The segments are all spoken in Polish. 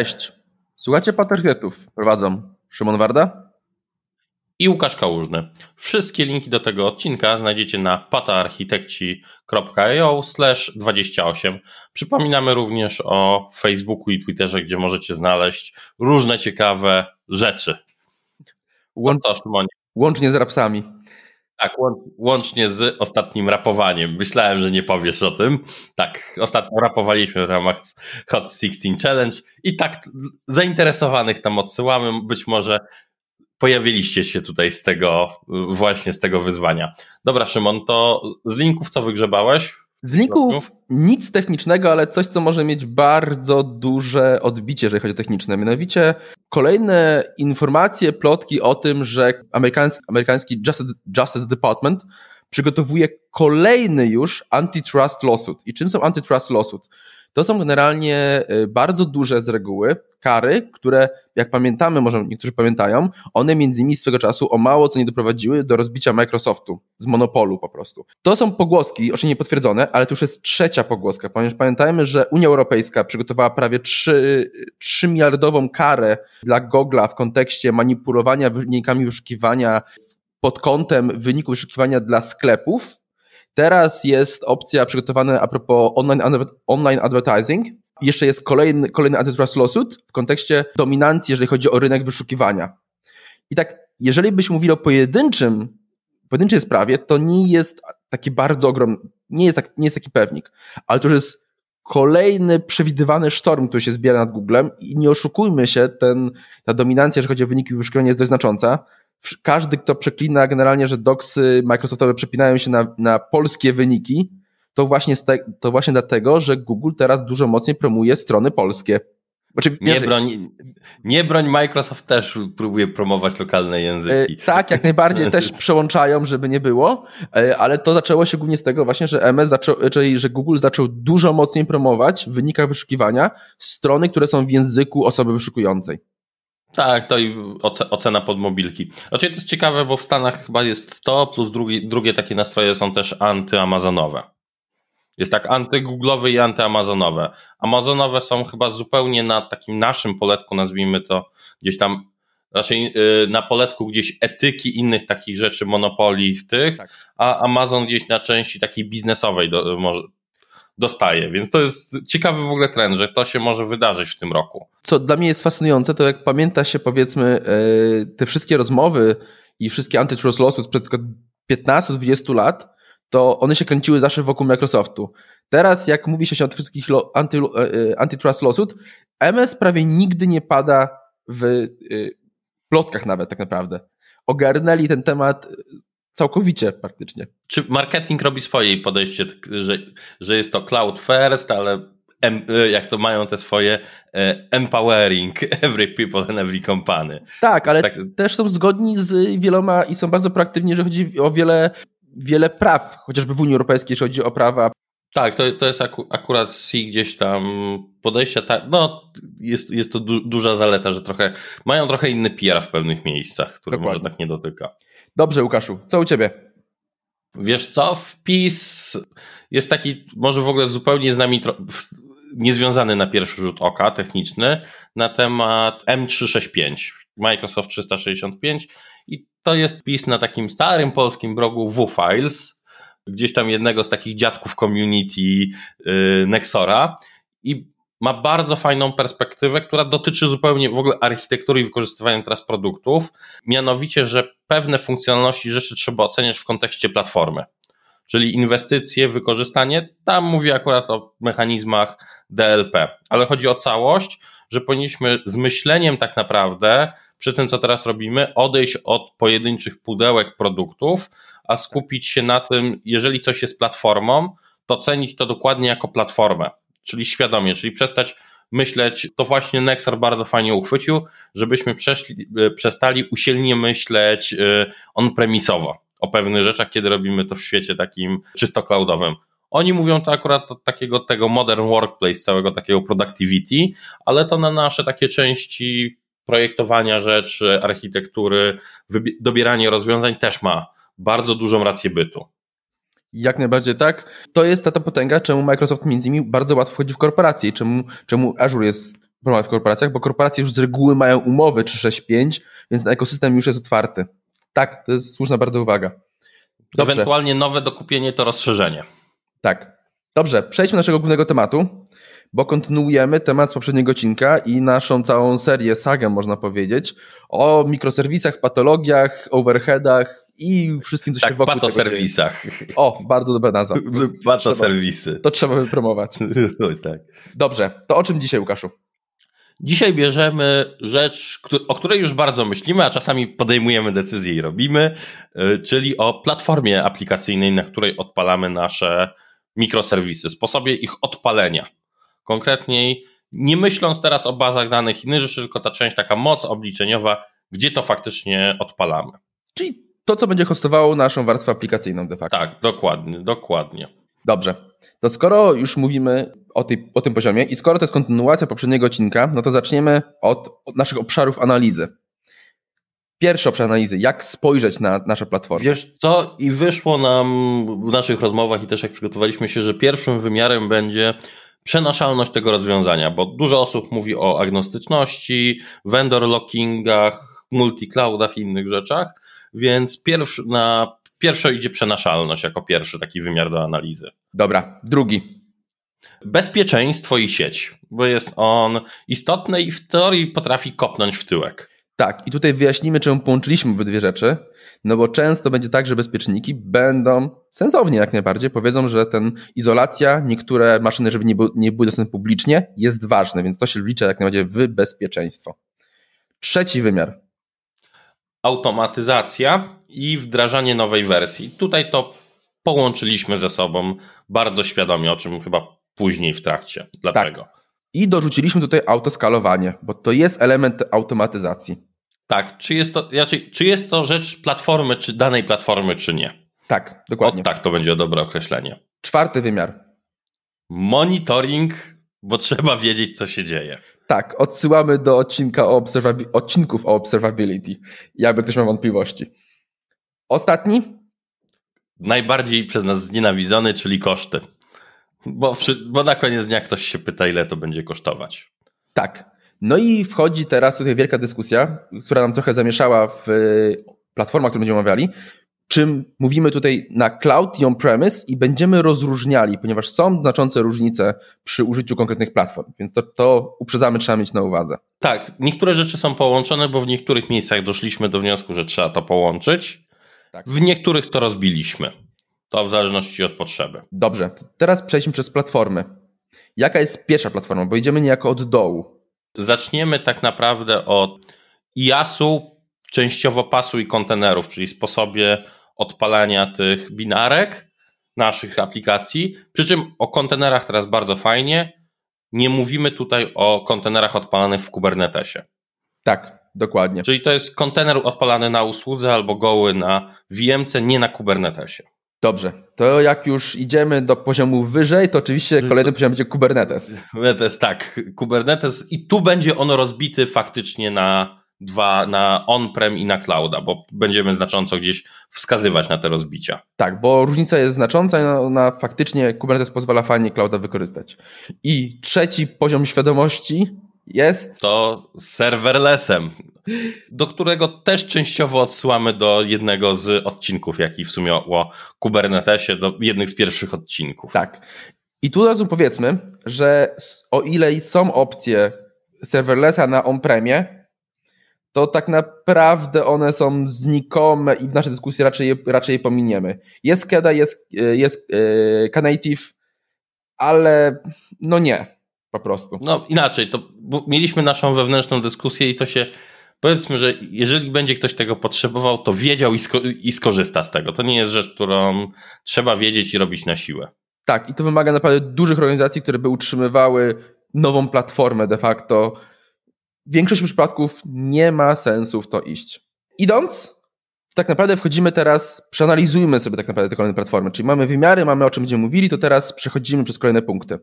Cześć, słuchacie Patriotów. Prowadzą Szymon Warda i Łukasz Kałużny. Wszystkie linki do tego odcinka znajdziecie na pataarchitekci.io 28. Przypominamy również o Facebooku i Twitterze, gdzie możecie znaleźć różne ciekawe rzeczy. Łącz, co, łącznie z rapsami. Tak, łącznie z ostatnim rapowaniem. Myślałem, że nie powiesz o tym. Tak, ostatnio rapowaliśmy w ramach Hot 16 Challenge i tak zainteresowanych tam odsyłamy. Być może pojawiliście się tutaj z tego, właśnie z tego wyzwania. Dobra, Szymon, to z linków co wygrzebałeś? Z linków nic technicznego, ale coś, co może mieć bardzo duże odbicie, jeżeli chodzi o techniczne. Mianowicie kolejne informacje, plotki o tym, że amerykański, amerykański Justice, Justice Department przygotowuje kolejny już antitrust lawsuit. I czym są antitrust lawsuit? To są generalnie y, bardzo duże z reguły kary, które, jak pamiętamy, może niektórzy pamiętają, one między innymi swego czasu o mało co nie doprowadziły do rozbicia Microsoftu z monopolu po prostu. To są pogłoski, oczywiście niepotwierdzone, ale to już jest trzecia pogłoska, ponieważ pamiętajmy, że Unia Europejska przygotowała prawie 3, 3 miliardową karę dla Google'a w kontekście manipulowania wynikami wyszukiwania pod kątem wyników wyszukiwania dla sklepów, Teraz jest opcja przygotowana a propos online, online advertising. Jeszcze jest kolejny, kolejny antitrust lawsuit w kontekście dominancji, jeżeli chodzi o rynek wyszukiwania. I tak, jeżeli byśmy mówili o pojedynczym, pojedynczej sprawie, to nie jest taki bardzo ogromny, nie jest, tak, nie jest taki pewnik, ale to już jest kolejny przewidywany sztorm, który się zbiera nad Googlem i nie oszukujmy się, ten, ta dominacja, jeżeli chodzi o wyniki wyszukiwania jest dość znacząca każdy, kto przeklina generalnie, że doksy Microsoftowe przepinają się na, na polskie wyniki, to właśnie, te, to właśnie dlatego, że Google teraz dużo mocniej promuje strony polskie. Znaczy, nie, broń, nie broń, Microsoft też próbuje promować lokalne języki. E, tak, jak najbardziej też przełączają, żeby nie było, e, ale to zaczęło się głównie z tego właśnie, że MS zaczął, czyli że Google zaczął dużo mocniej promować w wynikach wyszukiwania strony, które są w języku osoby wyszukującej. Tak, to i ocena pod mobilki. Znaczy to jest ciekawe, bo w Stanach chyba jest to, plus drugi, drugie takie nastroje są też antyamazonowe. Jest tak antygooglowe i antyamazonowe. Amazonowe są chyba zupełnie na takim naszym poletku, nazwijmy to gdzieś tam, raczej yy, na poletku gdzieś etyki innych takich rzeczy, monopoli w tych, tak. a Amazon gdzieś na części takiej biznesowej do, może, dostaje. Więc to jest ciekawy w ogóle trend, że to się może wydarzyć w tym roku. Co dla mnie jest fascynujące, to jak pamięta się powiedzmy e, te wszystkie rozmowy i wszystkie antitrust lawsuits sprzed 15-20 lat, to one się kręciły zawsze wokół Microsoftu. Teraz, jak mówi się o wszystkich anty, e, e, antitrust lawsuit, MS prawie nigdy nie pada w plotkach nawet tak naprawdę. Ogarnęli ten temat całkowicie praktycznie. Czy marketing robi swoje podejście, że, że jest to cloud first, ale em, jak to mają te swoje e, empowering every people and every company. Tak, ale tak. też są zgodni z wieloma i są bardzo proaktywni, że chodzi o wiele, wiele praw, chociażby w Unii Europejskiej, jeśli chodzi o prawa tak, to, to jest aku, akurat C gdzieś tam podejścia, tak, no jest, jest to du, duża zaleta, że trochę mają trochę inny PR w pewnych miejscach, który Dokładnie. może tak nie dotyka. Dobrze, Łukaszu, co u ciebie? Wiesz co, wpis jest taki, może w ogóle zupełnie z nami niezwiązany na pierwszy rzut oka, techniczny, na temat M365, Microsoft 365 i to jest wpis na takim starym polskim blogu WFiles, gdzieś tam jednego z takich dziadków community yy, Nexora i ma bardzo fajną perspektywę, która dotyczy zupełnie w ogóle architektury i wykorzystywania teraz produktów, mianowicie, że pewne funkcjonalności rzeczy trzeba oceniać w kontekście platformy. Czyli inwestycje, wykorzystanie, tam mówię akurat o mechanizmach DLP, ale chodzi o całość, że powinniśmy z myśleniem tak naprawdę przy tym, co teraz robimy, odejść od pojedynczych pudełek produktów, a skupić się na tym, jeżeli coś jest platformą, to cenić to dokładnie jako platformę czyli świadomie, czyli przestać myśleć, to właśnie Nexar bardzo fajnie uchwycił, żebyśmy przeszli, e, przestali usilnie myśleć e, on-premisowo o pewnych rzeczach, kiedy robimy to w świecie takim czysto cloudowym. Oni mówią to akurat od takiego tego modern workplace, całego takiego productivity, ale to na nasze takie części projektowania rzeczy, architektury, dobieranie rozwiązań też ma bardzo dużą rację bytu. Jak najbardziej tak. To jest ta, ta potęga, czemu Microsoft między innymi bardzo łatwo wchodzi w korporacje i czemu, czemu Azure jest problem w korporacjach, bo korporacje już z reguły mają umowy 365, więc ten ekosystem już jest otwarty. Tak, to jest słuszna bardzo uwaga. Dobrze. Ewentualnie nowe dokupienie to rozszerzenie. Tak. Dobrze, przejdźmy do naszego głównego tematu, bo kontynuujemy temat z poprzedniego odcinka i naszą całą serię, sagę można powiedzieć, o mikroserwisach, patologiach, overheadach i wszystkim, co tak, się wokół patoserwisach. O, bardzo dobra nazwa. Patoserwisy. To trzeba wypromować. tak. Dobrze, to o czym dzisiaj, Łukaszu? Dzisiaj bierzemy rzecz, o której już bardzo myślimy, a czasami podejmujemy decyzje i robimy, y, czyli o platformie aplikacyjnej, na której odpalamy nasze mikroserwisy, sposobie ich odpalenia. Konkretniej, nie myśląc teraz o bazach danych innych rzeczy, tylko ta część taka moc obliczeniowa, gdzie to faktycznie odpalamy. Czyli to, co będzie hostowało naszą warstwę aplikacyjną de facto. Tak, dokładnie, dokładnie. Dobrze. To skoro już mówimy o, tej, o tym poziomie i skoro to jest kontynuacja poprzedniego odcinka, no to zaczniemy od, od naszych obszarów analizy. Pierwszy obszar analizy, jak spojrzeć na nasze platformy. Wiesz co, i wyszło nam w naszych rozmowach i też jak przygotowaliśmy się, że pierwszym wymiarem będzie przenaszalność tego rozwiązania, bo dużo osób mówi o agnostyczności, vendor lockingach, multicloudach i innych rzeczach, więc pierwszy, na pierwsze idzie przenaszalność jako pierwszy taki wymiar do analizy. Dobra, drugi. Bezpieczeństwo i sieć, bo jest on istotny i w teorii potrafi kopnąć w tyłek. Tak, i tutaj wyjaśnimy, czemu połączyliśmy obydwie rzeczy, no bo często będzie tak, że bezpieczniki będą sensownie jak najbardziej, powiedzą, że ten izolacja, niektóre maszyny, żeby nie, nie były dostępne publicznie, jest ważne, więc to się liczy jak najbardziej w bezpieczeństwo. Trzeci wymiar. Automatyzacja i wdrażanie nowej wersji. Tutaj to połączyliśmy ze sobą bardzo świadomie, o czym chyba później w trakcie. Dlatego. Tak. I dorzuciliśmy tutaj autoskalowanie, bo to jest element automatyzacji. Tak, czy jest to, znaczy, czy jest to rzecz platformy, czy danej platformy, czy nie? Tak, dokładnie. O, tak, to będzie dobre określenie. Czwarty wymiar. Monitoring, bo trzeba wiedzieć, co się dzieje. Tak, odsyłamy do odcinka o odcinków o observability, jakby ktoś miał wątpliwości. Ostatni? Najbardziej przez nas znienawidzony, czyli koszty. Bo, bo na koniec dnia ktoś się pyta, ile to będzie kosztować. Tak. No i wchodzi teraz tutaj wielka dyskusja, która nam trochę zamieszała w platformach, które będziemy omawiali. Czym mówimy tutaj na cloud i on-premise i będziemy rozróżniali, ponieważ są znaczące różnice przy użyciu konkretnych platform, więc to, to uprzedzamy, trzeba mieć na uwadze. Tak, niektóre rzeczy są połączone, bo w niektórych miejscach doszliśmy do wniosku, że trzeba to połączyć. Tak. W niektórych to rozbiliśmy. To w zależności od potrzeby. Dobrze, teraz przejdźmy przez platformy. Jaka jest pierwsza platforma? Bo idziemy niejako od dołu. Zaczniemy tak naprawdę od IaaS-u, częściowo pasu i kontenerów, czyli sposobie odpalania tych binarek naszych aplikacji. Przy czym o kontenerach teraz bardzo fajnie. Nie mówimy tutaj o kontenerach odpalanych w Kubernetesie. Tak, dokładnie. Czyli to jest kontener odpalany na usłudze albo goły na VMC, nie na Kubernetesie. Dobrze, to jak już idziemy do poziomu wyżej, to oczywiście kolejny poziom będzie Kubernetes. Kubernetes, tak. Kubernetes i tu będzie on rozbity faktycznie na dwa, na on-prem i na clouda, bo będziemy znacząco gdzieś wskazywać na te rozbicia. Tak, bo różnica jest znacząca i na, na faktycznie Kubernetes pozwala fajnie clouda wykorzystać. I trzeci poziom świadomości jest... To serverlessem, do którego też częściowo odsyłamy do jednego z odcinków, jaki w sumie o Kubernetesie, do jednych z pierwszych odcinków. Tak. I tu razu powiedzmy, że o ile są opcje serverlessa na on-premie, to tak naprawdę one są znikome i w naszej dyskusji raczej je, raczej je pominiemy. Jest KEDA, jest, jest e, Knative, ale no nie po prostu. No inaczej, to mieliśmy naszą wewnętrzną dyskusję i to się powiedzmy, że jeżeli będzie ktoś tego potrzebował, to wiedział i, sko i skorzysta z tego. To nie jest rzecz, którą trzeba wiedzieć i robić na siłę. Tak, i to wymaga naprawdę dużych organizacji, które by utrzymywały nową platformę de facto. W większości przypadków nie ma sensu w to iść. Idąc, tak naprawdę wchodzimy teraz, przeanalizujmy sobie tak naprawdę te kolejne platformy. Czyli mamy wymiary, mamy o czym będziemy mówili, to teraz przechodzimy przez kolejne punkty.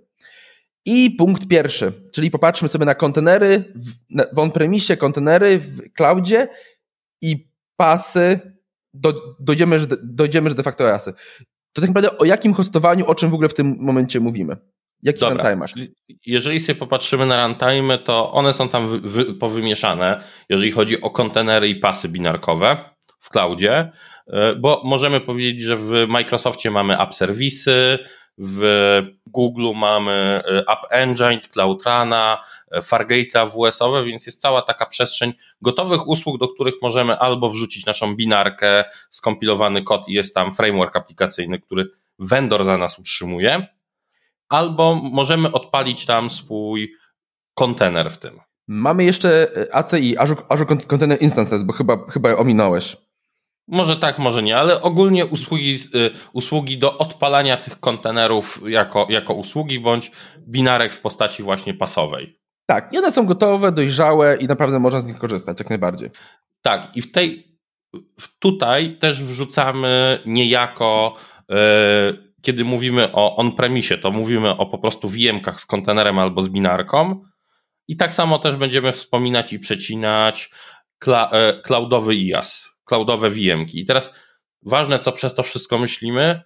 I punkt pierwszy, czyli popatrzmy sobie na kontenery w on-premisie, kontenery w cloudzie i pasy, do, dojdziemy, że, dojdziemy, że de facto asy. To tak naprawdę o jakim hostowaniu, o czym w ogóle w tym momencie mówimy? Jaki Dobra. runtime masz? Jeżeli sobie popatrzymy na runtime, to one są tam wy, wy, powymieszane, jeżeli chodzi o kontenery i pasy binarkowe w cloudzie, e, bo możemy powiedzieć, że w Microsoftie mamy app serwisy, w Google mamy e, App Engine, Cloud Runa, e, Fargate'a WS-owe, więc jest cała taka przestrzeń gotowych usług, do których możemy albo wrzucić naszą binarkę, skompilowany kod i jest tam framework aplikacyjny, który vendor za nas utrzymuje, albo możemy odpalić tam swój kontener w tym. Mamy jeszcze e, ACI, Azure, Azure Container Instances, bo chyba, chyba ominąłeś. Może tak, może nie, ale ogólnie usługi, y, usługi do odpalania tych kontenerów jako, jako usługi bądź binarek w postaci właśnie pasowej. Tak, one są gotowe, dojrzałe i naprawdę można z nich korzystać jak najbardziej. Tak, i w tej tutaj też wrzucamy niejako, yy, kiedy mówimy o on-premisie, to mówimy o po prostu VM-kach z kontenerem albo z binarką. I tak samo też będziemy wspominać i przecinać yy, cloudowy IaaS cloudowe VM-ki. I teraz ważne, co przez to wszystko myślimy,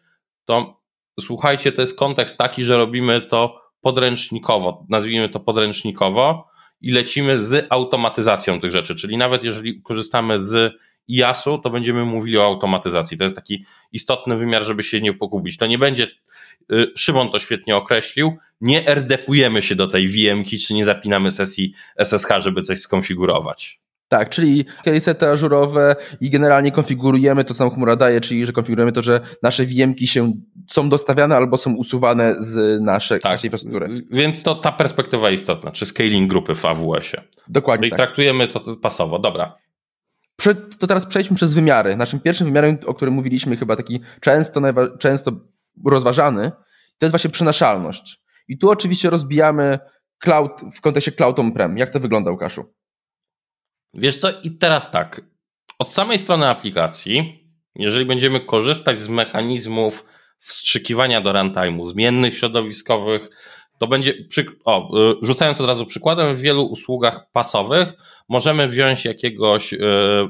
to słuchajcie, to jest kontekst taki, że robimy to podręcznikowo, nazwijmy to podręcznikowo i lecimy z automatyzacją tych rzeczy, czyli nawet jeżeli korzystamy z IAS-u, to będziemy mówili o automatyzacji. To jest taki istotny wymiar, żeby się nie pogubić. To nie będzie, y, Szymon to świetnie określił, nie rdepujemy się do tej VM-ki, czy nie zapinamy sesji SSH, żeby coś skonfigurować. Tak, czyli sety ażurowe i generalnie konfigurujemy to, co nam chmura daje, czyli że konfigurujemy to, że nasze VM-ki się są dostawiane albo są usuwane z naszej, tak. naszej infrastruktury. Więc to ta perspektywa istotna, czy scaling grupy w AWS-ie. Dokładnie. Czyli tak. traktujemy to pasowo, dobra. To teraz przejdźmy przez wymiary. Naszym pierwszym wymiarem, o którym mówiliśmy, chyba taki często, często rozważany, to jest właśnie przenaszalność. I tu oczywiście rozbijamy cloud w kontekście cloud on-prem. Jak to wygląda, Łukaszu? Wiesz co, i teraz tak. Od samej strony aplikacji, jeżeli będziemy korzystać z mechanizmów wstrzykiwania do runtime'u, zmiennych środowiskowych, to będzie, o, y, rzucając od razu przykładem, w wielu usługach pasowych możemy wziąć jakiegoś y,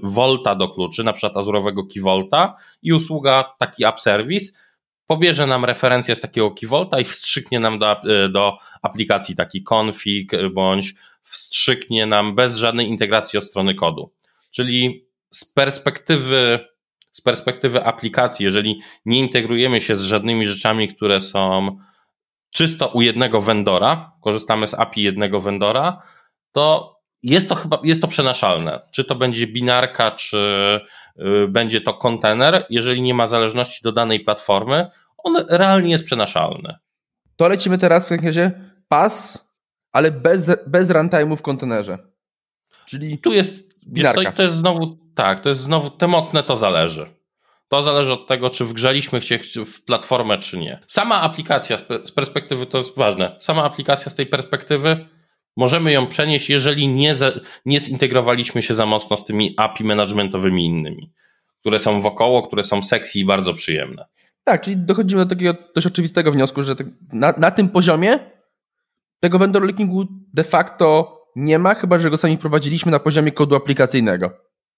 volta do kluczy, na przykład azurowego key volta i usługa taki app service pobierze nam referencję z takiego key volta i wstrzyknie nam do, y, do aplikacji taki config bądź wstrzyknie nam bez żadnej integracji od strony kodu. Czyli z perspektywy, z perspektywy aplikacji, jeżeli nie integrujemy się z żadnymi rzeczami, które są czysto u jednego vendora, korzystamy z API jednego vendora, to jest to chyba, jest to przenaszalne. Czy to będzie binarka, czy y, będzie to kontener, jeżeli nie ma zależności do danej platformy, on realnie jest przenaszalny. To lecimy teraz w takim razie pas ale bez, bez runtime'u w kontenerze. Czyli tu jest, to, to jest znowu, tak, to jest znowu, te mocne to zależy. To zależy od tego, czy wgrzaliśmy się w platformę, czy nie. Sama aplikacja z perspektywy, to jest ważne, sama aplikacja z tej perspektywy, możemy ją przenieść, jeżeli nie, nie zintegrowaliśmy się za mocno z tymi API managementowymi innymi, które są wokoło, które są sexy i bardzo przyjemne. Tak, czyli dochodzimy do takiego dość oczywistego wniosku, że na, na tym poziomie tego vendor linkingu de facto nie ma, chyba że go sami prowadziliśmy na poziomie kodu aplikacyjnego.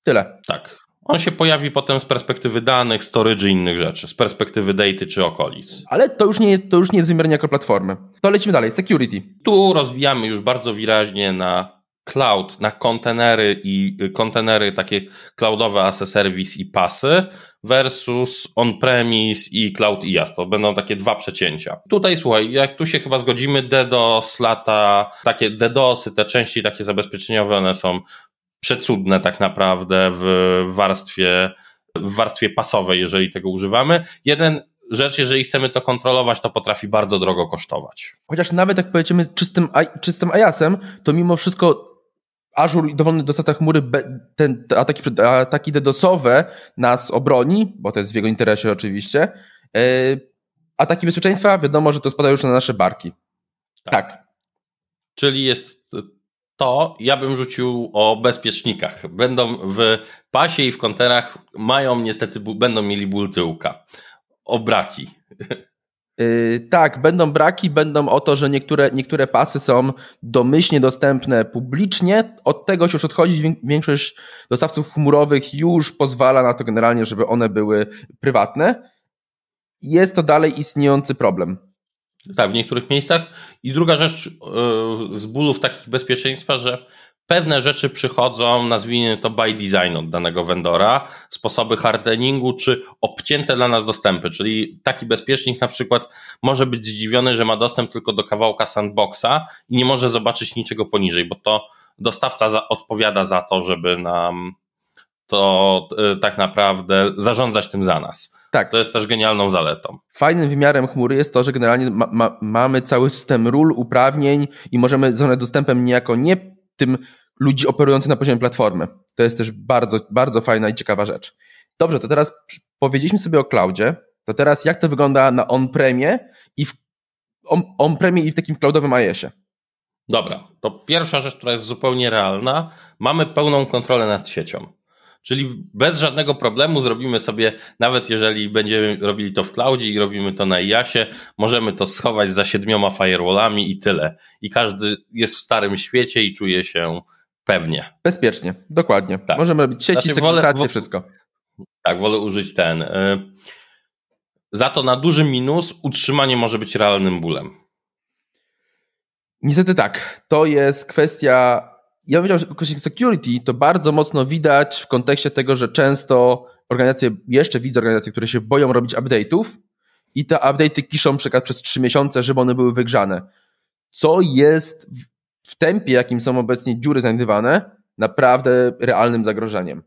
Tyle. Tak. On się pojawi potem z perspektywy danych, storage i innych rzeczy, z perspektywy daty czy okolic. Ale to już nie jest, to już nie jest wymiernie jako platformy. To lecimy dalej. Security. Tu rozwijamy już bardzo wyraźnie na cloud, na kontenery i kontenery takie cloudowe as a service i pasy versus on-premise i cloud IaaS. To będą takie dwa przecięcia. Tutaj słuchaj, jak tu się chyba zgodzimy, DDoS, lata, takie DDoSy, te części takie zabezpieczeniowe, one są przecudne tak naprawdę w warstwie, w warstwie pasowej, jeżeli tego używamy. Jeden rzecz, jeżeli chcemy to kontrolować, to potrafi bardzo drogo kosztować. Chociaż nawet jak powiedzmy czystym, czystym IaaSem, to mimo wszystko Azure i dowolny dostawca chmury ten, ataki, ataki DDoSowe nas obroni, bo to jest w jego interesie oczywiście. E, ataki bezpieczeństwa, wiadomo, że to spada już na nasze barki. Tak. tak. Czyli jest to, ja bym rzucił o bezpiecznikach. Będą w pasie i w konterach, mają niestety, będą mieli ból tyłka. O braki. Yy, tak, będą braki, będą o to, że niektóre, niektóre pasy są domyślnie dostępne publicznie. Od tego się już odchodzić. Większość dostawców chmurowych już pozwala na to generalnie, żeby one były prywatne. Jest to dalej istniejący problem. Tak, w niektórych miejscach. I druga rzecz yy, z bólów takich bezpieczeństwa, że pewne rzeczy przychodzą, nazwijmy to by design od danego vendora, sposoby hardeningu czy obcięte dla nas dostępy, czyli taki bezpiecznik na przykład może być zdziwiony, że ma dostęp tylko do kawałka sandboxa i nie może zobaczyć niczego poniżej, bo to dostawca za, odpowiada za to, żeby nam to y, tak naprawdę zarządzać tym za nas. Tak. To jest też genialną zaletą. Fajnym wymiarem chmury jest to, że generalnie ma, ma, mamy cały system ról, uprawnień i możemy zarządzać dostępem niejako nie tym ludzi operujących na poziomie platformy. To jest też bardzo, bardzo fajna i ciekawa rzecz. Dobrze, to teraz powiedzieliśmy sobie o cloudzie, to teraz jak to wygląda na on-premie i w on-premie i w takim cloudowym IS-ie? Dobra, to pierwsza rzecz, która jest zupełnie realna, mamy pełną kontrolę nad siecią. Czyli bez żadnego problemu zrobimy sobie, nawet jeżeli będziemy robili to w cloudzie i robimy to na IASie, możemy to schować za siedmioma firewallami i tyle. I każdy jest w starym świecie i czuje się pewnie. Bezpiecznie, dokładnie. Tak. Możemy robić sieci, znaczy, segmentację, wszystko. Tak, wolę użyć ten. Y, za to na duży minus utrzymanie może być realnym bólem. Niestety tak. To jest kwestia ja bym powiedział, że security to bardzo mocno widać w kontekście tego, że często organizacje, jeszcze widzę organizacje, które się boją robić update'ów i te update'y kiszą przykład przez trzy miesiące, żeby one były wygrzane. Co jest w tempie, jakim są obecnie dziury znajdywane, naprawdę realnym zagrożeniem.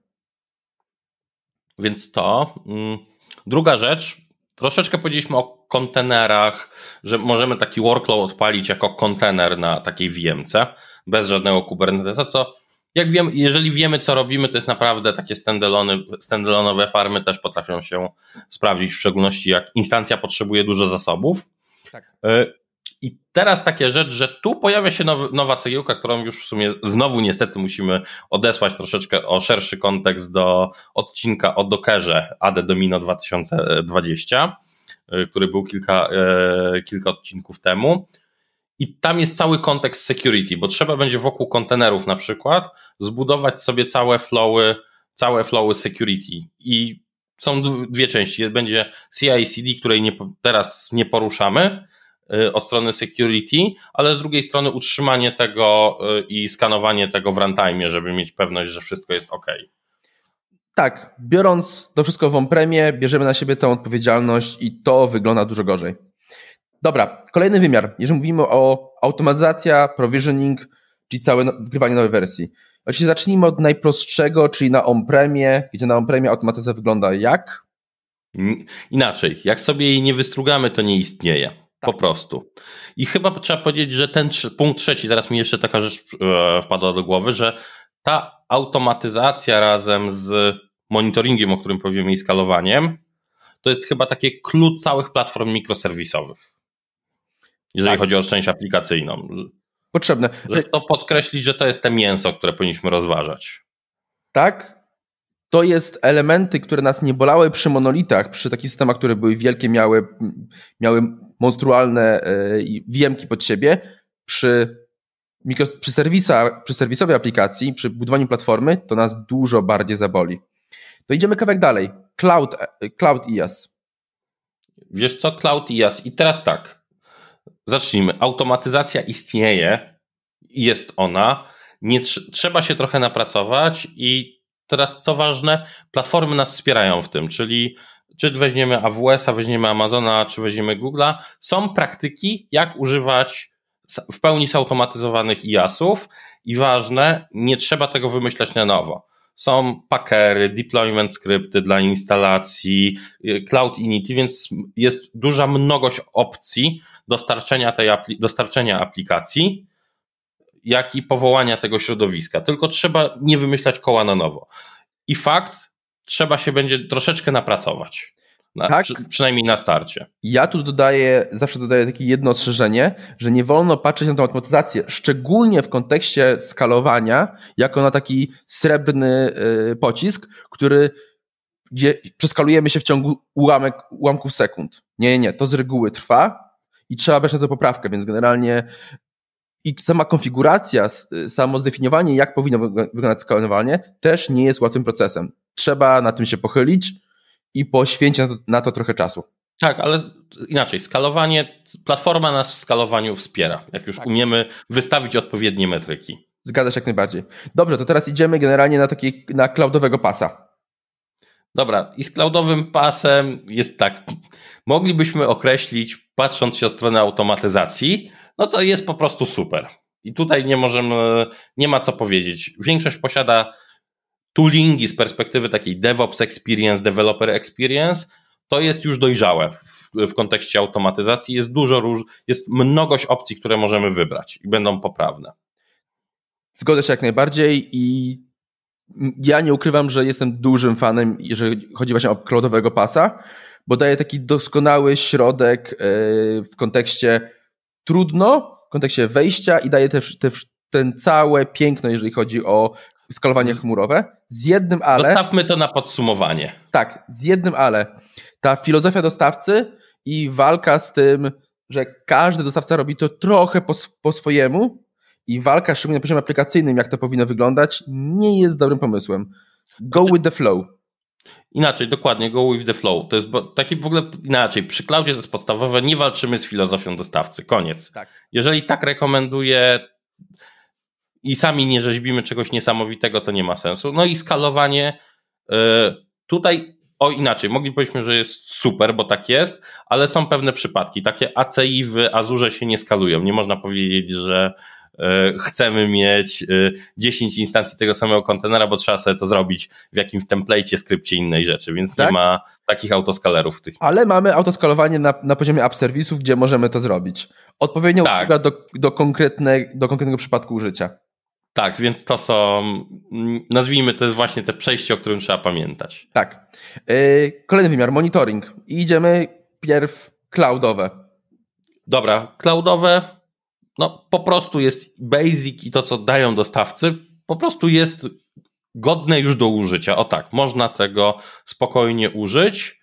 Więc to. Mm, druga rzecz, troszeczkę powiedzieliśmy o kontenerach, że możemy taki workload odpalić jako kontener na takiej VMce bez żadnego Kubernetesa, co jak wiem, jeżeli wiemy, co robimy, to jest naprawdę takie standalone, standalone'owe farmy też potrafią się sprawdzić, w szczególności jak instancja potrzebuje dużo zasobów. Tak. E, I teraz takie rzecz, że tu pojawia się nowy, nowa cegiełka, którą już w sumie znowu niestety musimy odesłać troszeczkę o szerszy kontekst do odcinka o Dockerze AD Domino 2020, e, który był kilka, e, kilka odcinków temu. I tam jest cały kontekst security, bo trzeba będzie wokół kontenerów na przykład zbudować sobie całe flowy, całe flowy security. I są dwie części. Będzie CI/CD, której nie, teraz nie poruszamy y, od strony security, ale z drugiej strony utrzymanie tego y, i skanowanie tego w runtime, żeby mieć pewność, że wszystko jest ok. Tak, biorąc to wszystko w on-premie, bierzemy na siebie całą odpowiedzialność i to wygląda dużo gorzej. Dobra, kolejny wymiar. Jeżeli mówimy o automatyzacja, provisioning, czyli całe no, wgrywanie nowej wersji. Oczywiście zacznijmy od najprostszego, czyli na on-premie, gdzie na on-premie automatyzacja wygląda jak? Inaczej, jak sobie jej nie wystrugamy, to nie istnieje. Tak. Po prostu. I chyba trzeba powiedzieć, że ten punkt trzeci, teraz mi jeszcze taka rzecz e, wpadła do głowy, że ta automatyzacja razem z monitoringiem, o którym powiemy, i skalowaniem, to jest chyba takie klucz całych platform mikroserwisowych jeżeli tak. chodzi o część aplikacyjną. Potrzebne. Że to podkreślić, że to jest te mięso, które powinniśmy rozważać. Tak. To jest elementy, które nas nie bolały przy monolitach, przy takich systemach, które były wielkie, miały, miały monstrualne wiemki pod siebie. Przy, mikro, przy, serwisa, przy serwisowej aplikacji, przy budowaniu platformy, to nas dużo bardziej zaboli. To idziemy kawałek dalej. Cloud, Cloud IaaS. Wiesz co, Cloud IaaS. I teraz tak. Zacznijmy. Automatyzacja istnieje jest ona. Nie tr trzeba się trochę napracować i teraz co ważne, platformy nas wspierają w tym, czyli czy weźmiemy AWS-a, weźmiemy Amazona, czy weźmiemy Google'a, są praktyki, jak używać w pełni zautomatyzowanych IaaS-ów i ważne, nie trzeba tego wymyślać na nowo. Są packery, deployment skrypty dla instalacji, y, Cloud Inity, więc jest duża mnogość opcji, dostarczenia, tej apli dostarczenia aplikacji, jak i powołania tego środowiska. Tylko trzeba nie wymyślać koła na nowo. I fakt, trzeba się będzie troszeczkę napracować. Na, tak. przy, przynajmniej na starcie. Ja tu dodaję, zawsze dodaję takie jedno ostrzeżenie, że nie wolno patrzeć na tę automatyzację, szczególnie w kontekście skalowania, jako na taki srebrny y, pocisk, który gdzie przeskalujemy się w ciągu ułamek, ułamków sekund. Nie, nie, nie, to z reguły trwa, i trzeba brać na to poprawkę, więc generalnie i sama konfiguracja, samo zdefiniowanie, jak powinno wyglądać skalowanie, też nie jest łatwym procesem. Trzeba na tym się pochylić i poświęcić na to, na to trochę czasu. Tak, ale inaczej, skalowanie, platforma nas w skalowaniu wspiera, jak już tak. umiemy wystawić odpowiednie metryki. Zgadza się jak najbardziej. Dobrze, to teraz idziemy generalnie na taki, na cloudowego pasa. Dobra, i z cloudowym pasem jest tak. Moglibyśmy określić, patrząc się o stronę automatyzacji, no to jest po prostu super. I tutaj nie możemy, nie ma co powiedzieć. Większość posiada toolingi z perspektywy takiej DevOps Experience, Developer Experience, to jest już dojrzałe w, w kontekście automatyzacji. Jest dużo róż, jest mnogość opcji, które możemy wybrać i będą poprawne. Zgodzę się jak najbardziej i ja nie ukrywam, że jestem dużym fanem, jeżeli chodzi właśnie o cloudowego pasa, bo daje taki doskonały środek e, w kontekście trudno, w kontekście wejścia i daje też, też ten całe piękno, jeżeli chodzi o skalowanie chmurowe. Z jednym ale. Zostawmy to na podsumowanie. Tak, z jednym ale. Ta filozofia dostawcy i walka z tym, że każdy dostawca robi to trochę po, po swojemu i walka, szczególnie na poziomie aplikacyjnym, jak to powinno wyglądać, nie jest dobrym pomysłem. Go with the flow. Inaczej, dokładnie, go with the flow. To jest taki w ogóle inaczej. Przy cloudzie to jest podstawowe, nie walczymy z filozofią dostawcy. Koniec. Tak. Jeżeli tak rekomenduję i sami nie rzeźbimy czegoś niesamowitego, to nie ma sensu. No i skalowanie. Yy, tutaj o inaczej, moglibyśmy, że jest super, bo tak jest, ale są pewne przypadki. Takie ACI w Azurze się nie skalują. Nie można powiedzieć, że chcemy mieć 10 e, instancji tego samego kontenera, bo trzeba sobie to zrobić w jakimś template, skrypcie innej rzeczy, więc tak? nie ma takich autoskalerów w tych. Ale mamy autoskalowanie na, na poziomie app serwisów, gdzie możemy to zrobić. Odpowiednio tak. do, do, konkretne, do konkretnego przypadku użycia. Tak, więc to są, nazwijmy to jest właśnie te przejście, o którym trzeba pamiętać. Tak. Yy, kolejny wymiar, monitoring. I idziemy pierw cloudowe. Dobra, cloudowe no po prostu jest basic i to, co dają dostawcy, po prostu jest godne już do użycia. O tak, można tego spokojnie użyć.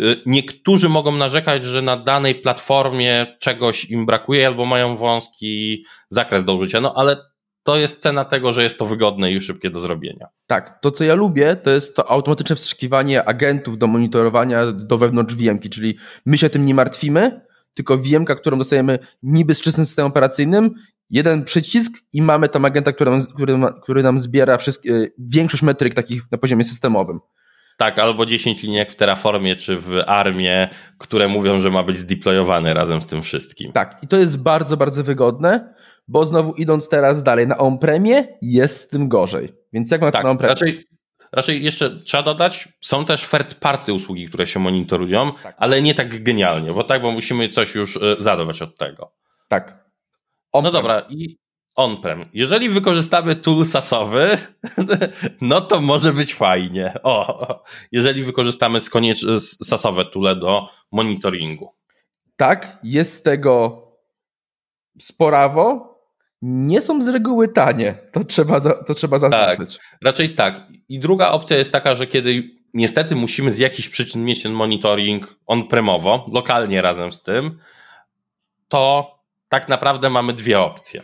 Y, niektórzy mogą narzekać, że na danej platformie czegoś im brakuje albo mają wąski zakres do użycia, no ale to jest cena tego, że jest to wygodne i szybkie do zrobienia. Tak, to co ja lubię, to jest to automatyczne wstrzykiwanie agentów do monitorowania do wewnątrz VM, czyli my się tym nie martwimy, tylko vm którą dostajemy niby z czystym systemem operacyjnym, jeden przycisk i mamy tam agenta, który nam, który, który nam zbiera wszystkie, większość metryk takich na poziomie systemowym. Tak, albo 10 linijek w Terraformie czy w Armie, które mówią, że ma być zdeployowany razem z tym wszystkim. Tak, i to jest bardzo, bardzo wygodne, bo znowu idąc teraz dalej na on-premie, jest z tym gorzej. Więc jak ma tak, na on-premie? Raczej, Raczej jeszcze trzeba dodać, są też third party usługi, które się monitorują, tak. ale nie tak genialnie, bo tak, bo musimy coś już e, zadawać od tego. Tak. No dobra, i on-prem. Jeżeli wykorzystamy tool sasowy, no to może być fajnie. O, jeżeli wykorzystamy skoniecz- sasowe toole do monitoringu. Tak, jest tego sporawo, nie są z reguły tanie. To trzeba, to trzeba zaznaczyć. Tak, raczej tak. I druga opcja jest taka, że kiedy niestety musimy z jakichś przyczyn mieć ten monitoring on-premowo, lokalnie razem z tym, to tak naprawdę mamy dwie opcje.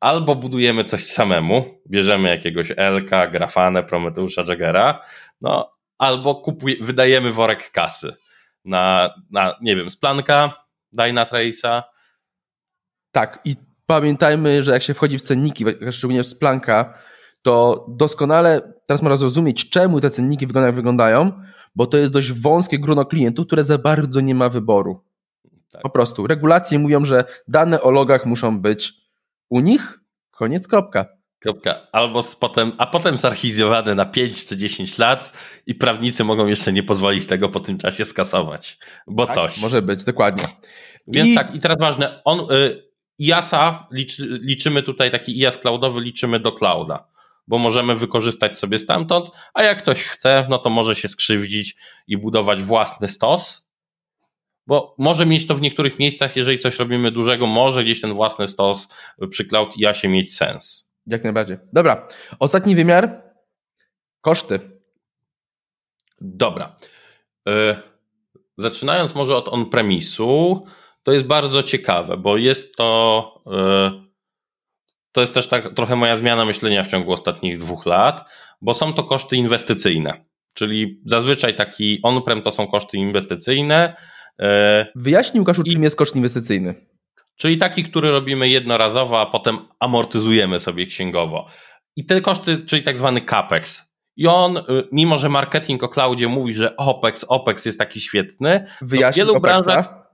Albo budujemy coś samemu, bierzemy jakiegoś Elka, Grafanę, Prometeusza, Jaggera, no, albo kupuj, wydajemy worek kasy na, na nie wiem, Splanka, Dynatrace'a. Tak, i pamiętajmy, że jak się wchodzi w cenniki, szczególnie w Splanka, to doskonale teraz można zrozumieć, czemu te cenniki wyglądają, jak wyglądają, bo to jest dość wąskie grono klientów, które za bardzo nie ma wyboru. Tak. Po prostu. Regulacje mówią, że dane o logach muszą być u nich, koniec, kropka. Kropka. Albo z potem, a potem zarchizowane na 5 czy 10 lat i prawnicy mogą jeszcze nie pozwolić tego po tym czasie skasować, bo tak, coś. Może być, dokładnie. Więc I... tak, i teraz ważne, on, y, IASa liczy, liczymy tutaj taki IAS cloudowy, liczymy do clouda, bo możemy wykorzystać sobie stamtąd, a jak ktoś chce, no to może się skrzywdzić i budować własny stos, bo może mieć to w niektórych miejscach, jeżeli coś robimy dużego, może gdzieś ten własny stos przy Cloud IASie mieć sens. Jak najbardziej. Dobra, ostatni wymiar, koszty. Dobra. E, zaczynając może od on-premisu, to jest bardzo ciekawe, bo jest to. E, to jest też tak trochę moja zmiana myślenia w ciągu ostatnich dwóch lat, bo są to koszty inwestycyjne. Czyli zazwyczaj taki on-prem to są koszty inwestycyjne E, Wyjaśnij Łukaszu, czym jest koszt inwestycyjny. Czyli taki, który robimy jednorazowo, a potem amortyzujemy sobie księgowo. I te koszty, czyli tak zwany CAPEX. I on, y, mimo że marketing o cloudzie mówi, że OPEX, OPEX jest taki świetny, Wyjaśnij w wielu OPEXa. branżach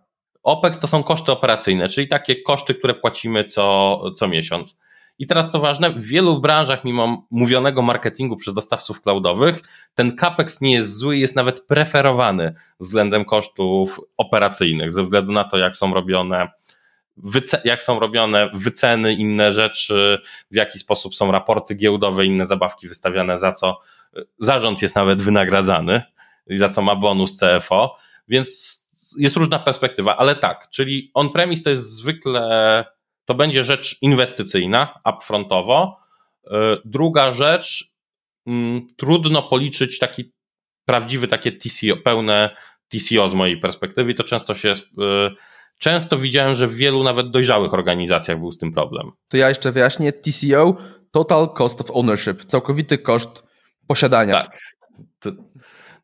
OPEX to są koszty operacyjne, czyli takie koszty, które płacimy co, co miesiąc. I teraz co ważne, w wielu branżach, mimo mówionego marketingu przez dostawców cloudowych, ten capex nie jest zły, jest nawet preferowany względem kosztów operacyjnych, ze względu na to, jak są robione jak są robione wyceny, inne rzeczy, w jaki sposób są raporty giełdowe, inne zabawki wystawiane, za co zarząd jest nawet wynagradzany i za co ma bonus CFO, więc jest różna perspektywa, ale tak, czyli on-premise to jest zwykle, to będzie rzecz inwestycyjna, upfrontowo. E, druga rzecz, mm, trudno policzyć taki prawdziwy, takie TCO, pełne TCO z mojej perspektywy to często się, e, często widziałem, że w wielu nawet dojrzałych organizacjach był z tym problem. To ja jeszcze wyjaśnię, TCO, Total Cost of Ownership, całkowity koszt posiadania. Tak. To,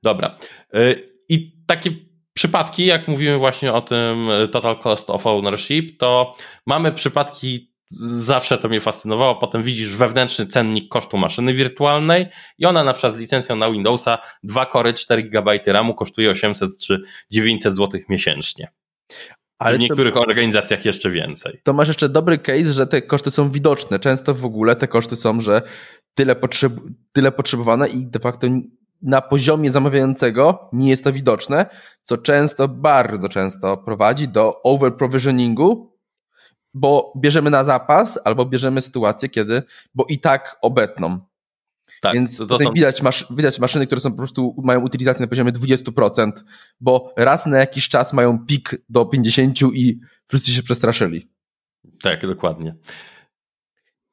dobra. E, I takie przypadki, jak mówimy właśnie o tym e, total cost of ownership, to mamy przypadki, zawsze to mnie fascynowało, potem widzisz wewnętrzny cennik kosztu maszyny wirtualnej i ona na przykład z licencją na Windowsa 2 kory 4 GB RAMu kosztuje 800 czy 900 zł miesięcznie. Ale w niektórych to, organizacjach jeszcze więcej. To masz jeszcze dobry case, że te koszty są widoczne. Często w ogóle te koszty są, że tyle, potrzeb, tyle potrzebowane i de facto na poziomie zamawiającego nie jest to widoczne, co często, bardzo często prowadzi do overprovisioningu, bo bierzemy na zapas albo bierzemy sytuację, kiedy, bo i tak obetną. Tak, Więc tutaj są... widać, masz, widać maszyny, które są po prostu mają utylizację na poziomie 20%, bo raz na jakiś czas mają pik do 50 i wszyscy się przestraszyli. Tak, dokładnie.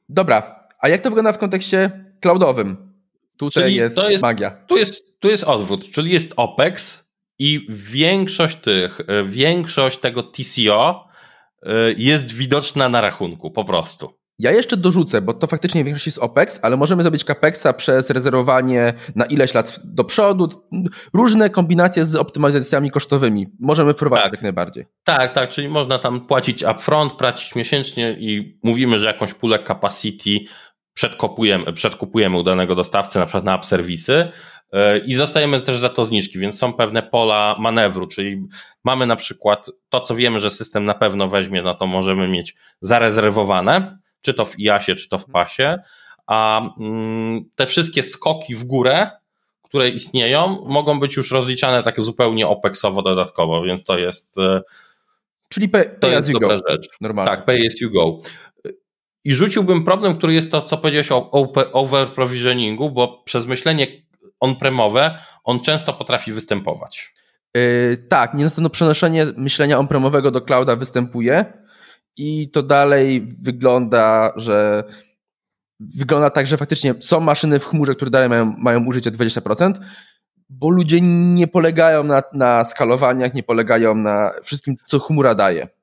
Dobra, a jak to wygląda w kontekście cloudowym? Tutaj czyli jest, jest magia. Tu jest, tu jest odwrót, czyli jest OPEX i większość tych, e, większość tego TCO e, jest widoczna na rachunku, po prostu. Ja jeszcze dorzucę, bo to faktycznie większość jest OPEX, ale możemy zrobić CAPEXa przez rezerwowanie na ileś lat do przodu. Różne kombinacje z optymalizacjami kosztowymi możemy wprowadzić tak. jak najbardziej. Tak, tak, czyli można tam płacić upfront, płacić miesięcznie i mówimy, że jakąś pulę capacity przedkupujemy, przedkupujemy u danego dostawcy, na przykład na app serwisy e, i dostajemy też za to zniżki, więc są pewne pola manewru, czyli mamy na przykład to, co wiemy, że system na pewno weźmie, no to możemy mieć zarezerwowane, czy to w IASie, czy to w PASie, a mm, te wszystkie skoki w górę, które istnieją, mogą być już rozliczane tak zupełnie OPEXowo dodatkowo, więc to jest e, Czyli pay, pay to jest dobra rzecz. Normalnie. Tak, pay as you go. I rzuciłbym problem, który jest to, co powiedziałeś o overprovisioningu, bo przez myślenie on-premowe on często potrafi występować. Yy, tak, niestety przenoszenie myślenia on-premowego do clouda występuje i to dalej wygląda, że wygląda tak, że faktycznie są maszyny w chmurze, które dalej mają, mają użycie 20%, bo ludzie nie polegają na, na skalowaniach, nie polegają na wszystkim, co chmura daje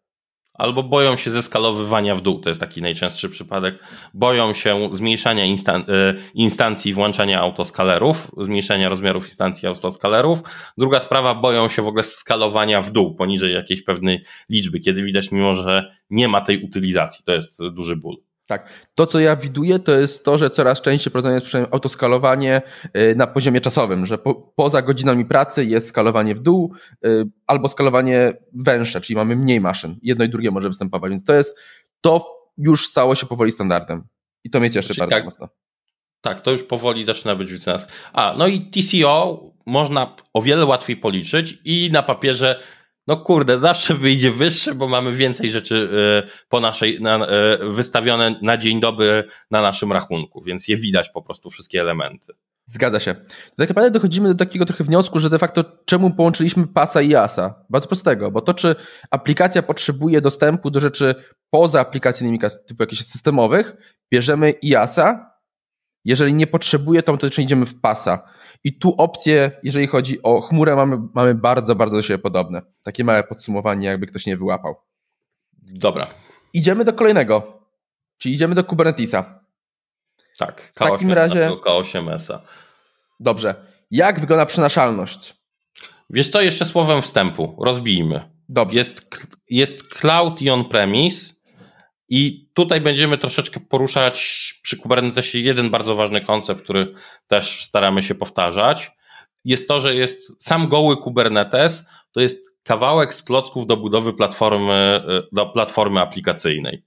albo boją się zeskalowywania w dół. To jest taki najczęstszy przypadek. Boją się zmniejszania instan e, instancji włączania autoskalerów, zmniejszenia rozmiarów instancji autoskalerów. Druga sprawa, boją się w ogóle skalowania w dół, poniżej jakiejś pewnej liczby, kiedy widać, mimo że nie ma tej utylizacji. To jest duży ból. Tak. To, co ja widuję, to jest to, że coraz częściej prowadzone jest autoskalowanie y, na poziomie czasowym, że po, poza godzinami pracy jest skalowanie w dół y, albo skalowanie węższe, czyli mamy mniej maszyn. Jedno i drugie może występować, więc to jest, to już stało się powoli standardem. I to mnie cieszy czyli bardzo tak, mocno. Tak, to już powoli zaczyna być wycenane. A, no i TCO można o wiele łatwiej policzyć i na papierze no kurde, zawsze wyjdzie wyższy, bo mamy więcej rzeczy e, po naszej, na, e, wystawione na dzień dobry na naszym rachunku, więc je widać po prostu wszystkie elementy. Zgadza się. Tak naprawdę dochodzimy do takiego trochę wniosku, że de facto czemu połączyliśmy pasa i asa? Bardzo prostego, bo to czy aplikacja potrzebuje dostępu do rzeczy poza aplikacyjnymi typu jakichś systemowych, bierzemy IASa, jeżeli nie potrzebuje, to wtedy idziemy w pasa. I tu opcje, jeżeli chodzi o chmurę, mamy, mamy bardzo, bardzo do siebie podobne. Takie małe podsumowanie, jakby ktoś nie wyłapał. Dobra. Idziemy do kolejnego, czyli idziemy do Kubernetesa. Tak, K8, w takim razie. K8S-a. Dobrze. Jak wygląda przenaszalność? Wiesz co, jeszcze słowem wstępu, rozbijmy. Dobrze. Jest, jest cloud i on-premise i tutaj będziemy troszeczkę poruszać przy Kubernetesie jeden bardzo ważny koncept, który też staramy się powtarzać. Jest to, że jest sam goły Kubernetes, to jest kawałek z klocków do budowy platformy, do platformy aplikacyjnej.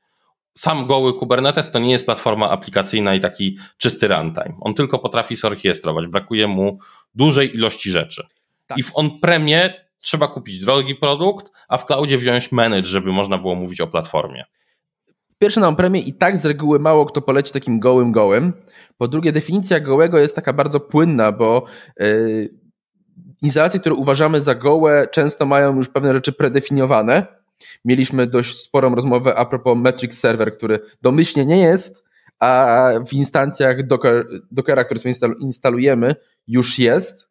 Sam goły Kubernetes to nie jest platforma aplikacyjna i taki czysty runtime. On tylko potrafi zorchiestrować. Brakuje mu dużej ilości rzeczy. Tak. I w on-premie trzeba kupić drogi produkt, a w cloudzie wziąć manage, żeby można było mówić o platformie. Pierwsze na premię i tak z reguły mało kto poleci takim gołym gołym. Po drugie, definicja gołego jest taka bardzo płynna, bo yy, instalacje, które uważamy za gołe, często mają już pewne rzeczy predefiniowane. Mieliśmy dość sporą rozmowę a propos Metrics Server, który domyślnie nie jest, a w instancjach Docker, Dockera, które sobie instalujemy, już jest,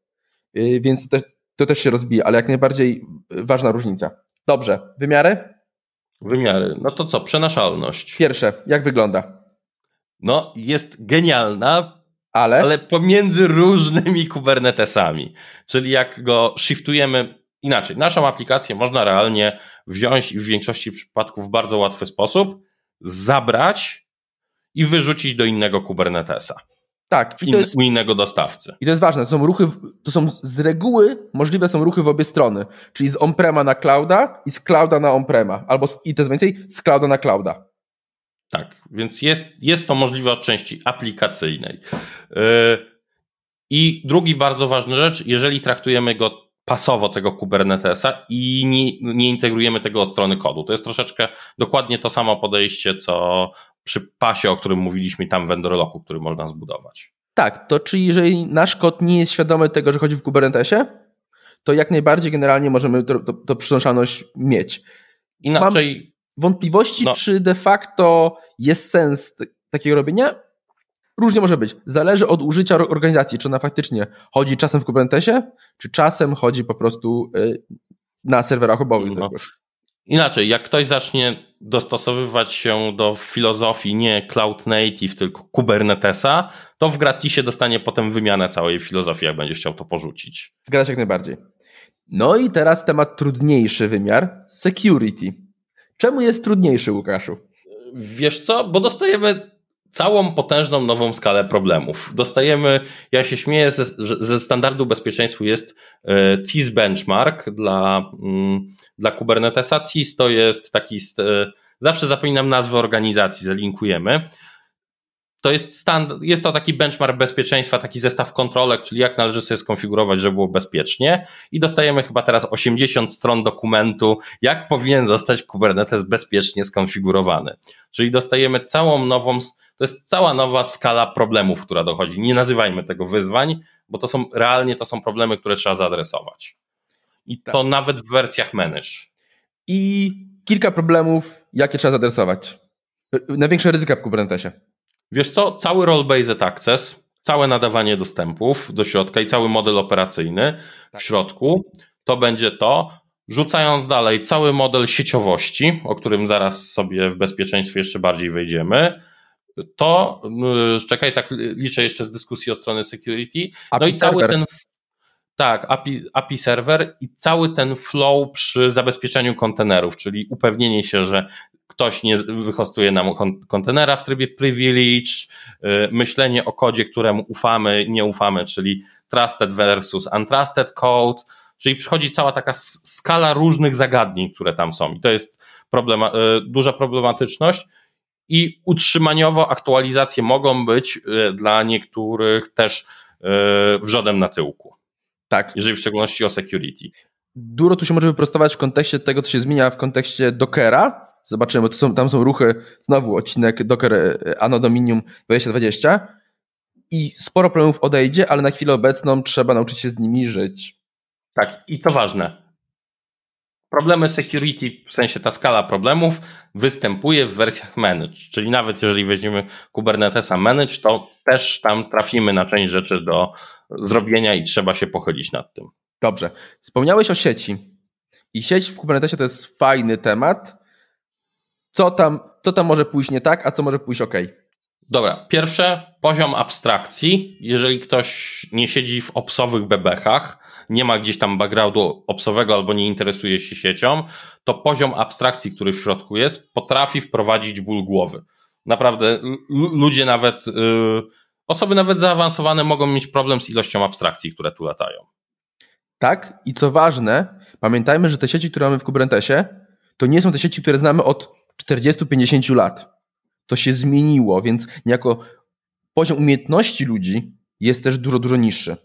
yy, więc to, te, to też się rozbija, ale jak najbardziej ważna różnica. Dobrze, wymiary? Wymiary. No to co, przenaszalność. Pierwsze, jak wygląda? No, jest genialna, ale, ale pomiędzy różnymi Kubernetesami. Czyli jak go shiftujemy inaczej, naszą aplikację można realnie wziąć i w większości przypadków w bardzo łatwy sposób zabrać i wyrzucić do innego Kubernetesa. Tak. Jest, u innego dostawcy. I to jest ważne. To są ruchy, to są z reguły możliwe są ruchy w obie strony. Czyli z on-prema na clouda i z clouda na on-prema. Albo i to jest więcej, z clouda na clouda. Tak, więc jest, jest to możliwe od części aplikacyjnej. Yy, I drugi bardzo ważny rzecz, jeżeli traktujemy go pasowo tego Kubernetesa i nie, nie, integrujemy tego od strony kodu. To jest troszeczkę dokładnie to samo podejście, co przy pasie, o którym mówiliśmy tam w Vendorlocku, który można zbudować. Tak, to czyli jeżeli nasz kod nie jest świadomy tego, że chodzi w Kubernetesie, to jak najbardziej generalnie możemy to przynoszoność mieć. Inaczej. Mam wątpliwości, no. czy de facto jest sens takiego robienia? Różnie może być. Zależy od użycia organizacji, czy ona faktycznie chodzi czasem w Kubernetesie, czy czasem chodzi po prostu y, na serwerach obowych. No. Inaczej, jak ktoś zacznie dostosowywać się do filozofii nie Cloud Native, tylko Kubernetesa, to w gratisie dostanie potem wymianę całej filozofii, jak będzie chciał to porzucić. Zgadza się jak najbardziej. No i teraz temat trudniejszy wymiar security. Czemu jest trudniejszy, Łukaszu? Wiesz co, bo dostajemy całą potężną nową skalę problemów. Dostajemy, ja się śmieję, ze, ze standardu bezpieczeństwa jest e, CIS benchmark dla, mm, dla Kubernetesa. CIS to jest taki, e, zawsze zapominam nazwę organizacji, zalinkujemy to jest stand, jest to taki benchmark bezpieczeństwa, taki zestaw kontrolek, czyli jak należy sobie skonfigurować, żeby było bezpiecznie. I dostajemy chyba teraz 80 stron dokumentu, jak powinien zostać Kubernetes bezpiecznie skonfigurowany. Czyli dostajemy całą nową, to jest cała nowa skala problemów, która dochodzi. Nie nazywajmy tego wyzwań, bo to są realnie to są problemy, które trzeba zaadresować. I to tak. nawet w wersjach manage. I kilka problemów, jakie trzeba zaadresować. Największe ryzyka w Kubernetesie. Wiesz co, cały role-based access, całe nadawanie dostępów do środka i cały model operacyjny tak. w środku, to będzie to, rzucając dalej cały model sieciowości, o którym zaraz sobie w bezpieczeństwie jeszcze bardziej wejdziemy, to czekaj, tak liczę jeszcze z dyskusji o strony security. API no i cały server. ten tak, API, API server i cały ten flow przy zabezpieczeniu kontenerów, czyli upewnienie się, że ktoś nie wyhostuje nam kontenera w trybie privilege, y, myślenie o kodzie, któremu ufamy, nie ufamy, czyli trusted versus untrusted code, czyli przychodzi cała taka skala różnych zagadnień, które tam są i to jest problema, y, duża problematyczność i utrzymaniowo aktualizacje mogą być y, dla niektórych też wrzodem na tyłku. Tak. Jeżeli w szczególności o security. Dużo tu się może wyprostować w kontekście tego, co się zmienia w kontekście Dockera, Zobaczymy, to są, tam są ruchy, znowu odcinek Docker e, Anno Dominium 2020 i sporo problemów odejdzie, ale na chwilę obecną trzeba nauczyć się z nimi żyć. Tak, i to ważne. Problemy security, w sensie ta skala problemów, występuje w wersjach manage, czyli nawet jeżeli weźmiemy Kubernetesa manage, to też tam trafimy na część rzeczy do zrobienia i trzeba się pochylić nad tym. Dobrze. Wspomniałeś o sieci. I sieć w Kubernetesie to jest fajny temat, co tam, co tam może pójść nie tak, a co może pójść ok. Dobra, pierwsze, poziom abstrakcji. Jeżeli ktoś nie siedzi w opsowych bebechach, nie ma gdzieś tam backgroundu opsowego albo nie interesuje się siecią, to poziom abstrakcji, który w środku jest, potrafi wprowadzić ból głowy. Naprawdę, ludzie nawet, yy, osoby nawet zaawansowane mogą mieć problem z ilością abstrakcji, które tu latają. Tak, i co ważne, pamiętajmy, że te sieci, które mamy w Kubernetesie, to nie są te sieci, które znamy od 40-50 lat. To się zmieniło, więc niejako poziom umiejętności ludzi jest też dużo, dużo niższy.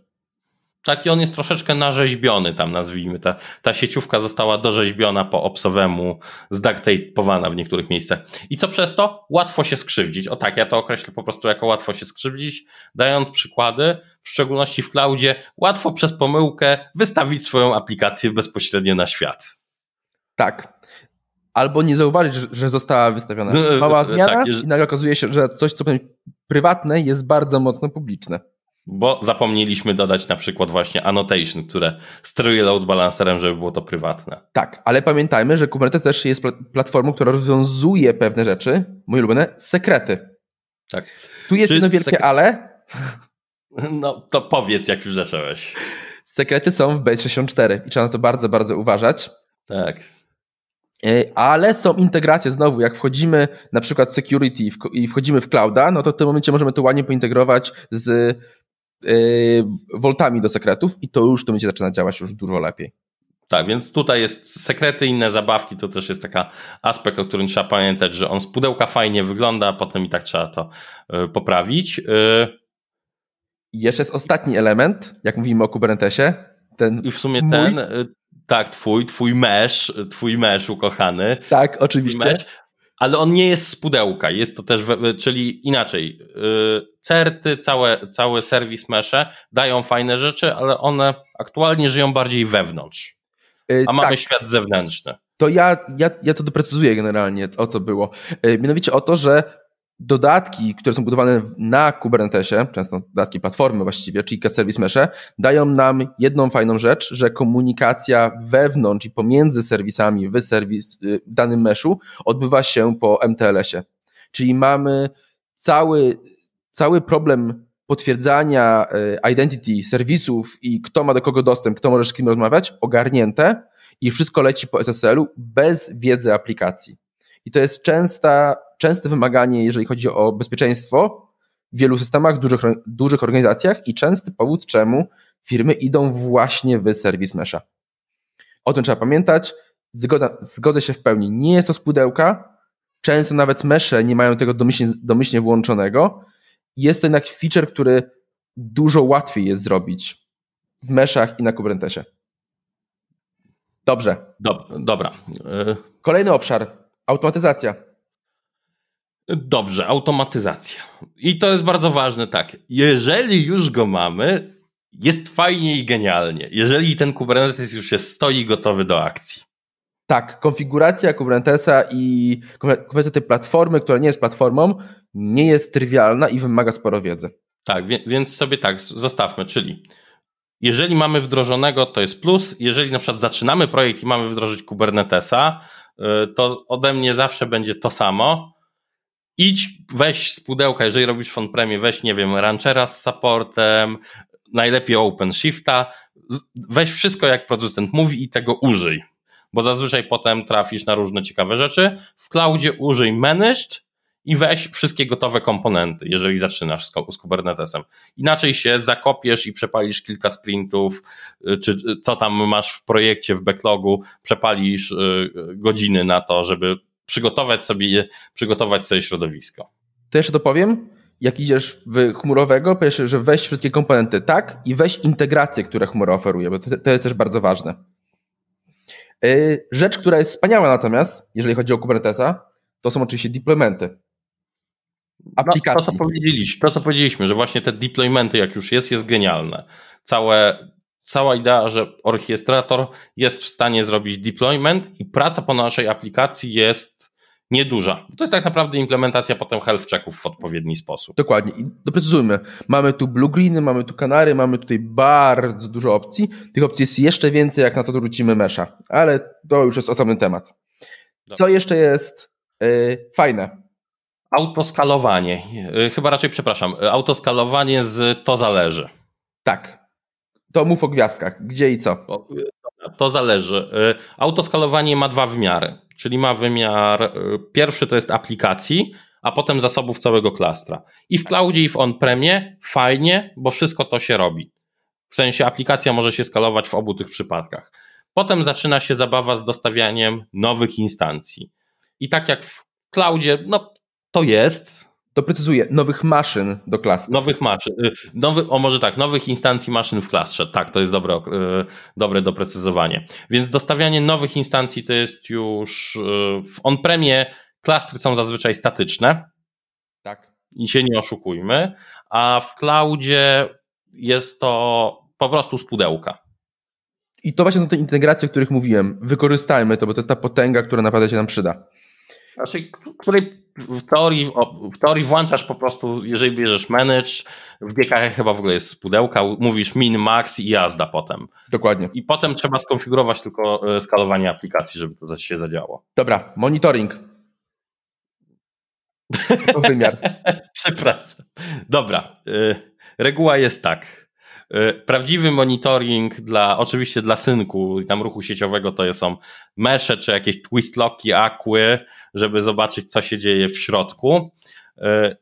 Taki on jest troszeczkę narzeźbiony tam, nazwijmy. Ta, ta sieciówka została dorzeźbiona po obsowemu, zdaktapowana w niektórych miejscach. I co przez to? Łatwo się skrzywdzić. O tak, ja to określę po prostu jako łatwo się skrzywdzić, dając przykłady, w szczególności w cloudzie, łatwo przez pomyłkę wystawić swoją aplikację bezpośrednio na świat. Tak. Albo nie zauważyć, że została wystawiona mała zmiana tak, i nagle okazuje się, że coś, co prywatne jest bardzo mocno publiczne. Bo zapomnieliśmy dodać na przykład właśnie annotation, które steruje load balancerem, żeby było to prywatne. Tak, ale pamiętajmy, że Kubernetes też jest platformą, która rozwiązuje pewne rzeczy, moje ulubione, sekrety. Tak. Tu jest Czy jedno wielkie sek- ale. No to powiedz, jak już zacząłeś. Sekrety są w Base 64 i trzeba na to bardzo, bardzo uważać. Tak. E, ale są integracje znowu, jak wchodzimy na przykład security i wchodzimy w clouda, no to w tym momencie możemy to ładnie pointegrować z voltami do sekretów i to już to będzie zaczyna działać już dużo lepiej. Tak, więc tutaj jest sekrety, inne zabawki, to też jest taka aspekt, o którym trzeba pamiętać, że on z pudełka fajnie wygląda, a potem i tak trzeba to yy, poprawić. I jeszcze jest ostatni element, jak mówimy o Kubernetesie. Ten I w sumie mój... ten, tak, twój, twój mesh, twój mesh ukochany. Tak, oczywiście. Mesh, ale on nie jest z pudełka, jest to też, czyli inaczej, yy, certy, całe, cały serwis mesze dają fajne rzeczy, ale one aktualnie żyją bardziej wewnątrz, yy, a mamy tak. świat zewnętrzny. To ja, ja, ja to doprecyzuję generalnie, o co było. Yy, mianowicie o to, że dodatki, które są budowane na Kubernetesie, często dodatki platformy właściwie, czyli Service Mesze, dają nam jedną fajną rzecz, że komunikacja wewnątrz i pomiędzy serwisami w, serwis, w danym meszu odbywa się po MTLS-ie. Czyli mamy cały, cały problem potwierdzania y, identity serwisów i kto ma do kogo dostęp, kto może z kim rozmawiać, ogarnięte i wszystko leci po SSL-u bez wiedzy aplikacji. I to jest częsta, częste wymaganie, jeżeli chodzi o bezpieczeństwo w wielu systemach, dużych, dużych organizacjach i częsty powód, czemu firmy idą właśnie w serwis mesha. O tym trzeba pamiętać. Zgoda, zgodzę się w pełni. Nie jest to z pudełka. Często nawet mesze nie mają tego domyślnie, domyślnie włączonego. Jest to jednak feature, który dużo łatwiej jest zrobić w meszach i na Kubernetesie. Dobrze. Dob dobra. Kolejny obszar. Automatyzacja. Dobrze, automatyzacja. I to jest bardzo ważne, tak. Jeżeli już go mamy, jest fajnie i genialnie. Jeżeli ten Kubernetes już jest stoi gotowy do akcji. Tak, konfiguracja Kubernetesa i kwestia tej platformy, która nie jest platformą, nie jest trywialna i wymaga sporo wiedzy. Tak, więc sobie tak, zostawmy, czyli jeżeli mamy wdrożonego, to jest plus. Jeżeli na przykład zaczynamy projekt i mamy wdrożyć Kubernetesa, y, to ode mnie zawsze będzie to samo. Idź, weź z pudełka, jeżeli robisz on premie, weź, nie wiem, Ranchera z supportem, najlepiej OpenShifta, weź wszystko jak producent mówi i tego użyj, bo zazwyczaj potem trafisz na różne ciekawe rzeczy. W cloudzie użyj Managed, i weź wszystkie gotowe komponenty, jeżeli zaczynasz z, z Kubernetesem. Inaczej się zakopiesz i przepalisz kilka sprintów, y, czy co tam masz w projekcie, w backlogu, przepalisz y, godziny na to, żeby przygotować sobie, przygotować sobie środowisko. To jeszcze dopowiem. Jak idziesz w chmurowego, pierwsze, że weź wszystkie komponenty tak i weź integracje, które chmura oferuje, bo to, to jest też bardzo ważne. Y, rzecz, która jest wspaniała natomiast, jeżeli chodzi o Kubernetesa, to są oczywiście deploymenty aplikacji. No, to, co powiedzieliśmy, to, co powiedzieliśmy, że właśnie te deploymenty, jak już jest, jest genialne. Całe, cała idea, że orchestrator jest w stanie zrobić deployment i praca po naszej aplikacji jest nieduża. To jest tak naprawdę implementacja potem health checków w odpowiedni sposób. Dokładnie. I doprecyzujmy. Mamy tu blue greeny, mamy tu kanary, mamy tutaj bardzo dużo opcji. Tych opcji jest jeszcze więcej, jak na to dorzucimy mesza. Ale to już jest osobny temat. Co jeszcze jest yy, fajne? Autoskalowanie. Y, chyba raczej, przepraszam, autoskalowanie z to zależy. Tak. To mów o gwiazdkach. Gdzie i co? To zależy. Autoskalowanie ma dwa wymiary, czyli ma wymiar, pierwszy to jest aplikacji, a potem zasobów całego klastra. I w cloudzie, i w on-premie fajnie, bo wszystko to się robi. W sensie aplikacja może się skalować w obu tych przypadkach. Potem zaczyna się zabawa z dostawianiem nowych instancji. I tak jak w cloudzie, no to jest. Doprecyzuję, nowych maszyn do klasy. Nowych maszyn. Y, nowy, o może tak, nowych instancji maszyn w klastrze. Tak, to jest dobre, y, dobre doprecyzowanie. Więc dostawianie nowych instancji to jest już y, w on-premie klastry są zazwyczaj statyczne. Tak. I się nie oszukujmy. A w cloudzie jest to po prostu z pudełka. I to właśnie są te integracje, o których mówiłem. Wykorzystajmy to, bo to jest ta potęga, która naprawdę się nam przyda. Znaczy, której w teorii, w teorii włączasz po prostu, jeżeli bierzesz manage, w GKH chyba w ogóle jest z pudełka, mówisz min, max i jazda potem. Dokładnie. I potem trzeba skonfigurować tylko e, skalowanie aplikacji, żeby to się zadziało. Dobra, monitoring. To wymiar. Przepraszam. Dobra. E, reguła jest tak. E, prawdziwy monitoring dla, oczywiście dla synku i tam ruchu sieciowego to są mesze czy jakieś twistlocki, akły, żeby zobaczyć co się dzieje w środku. E,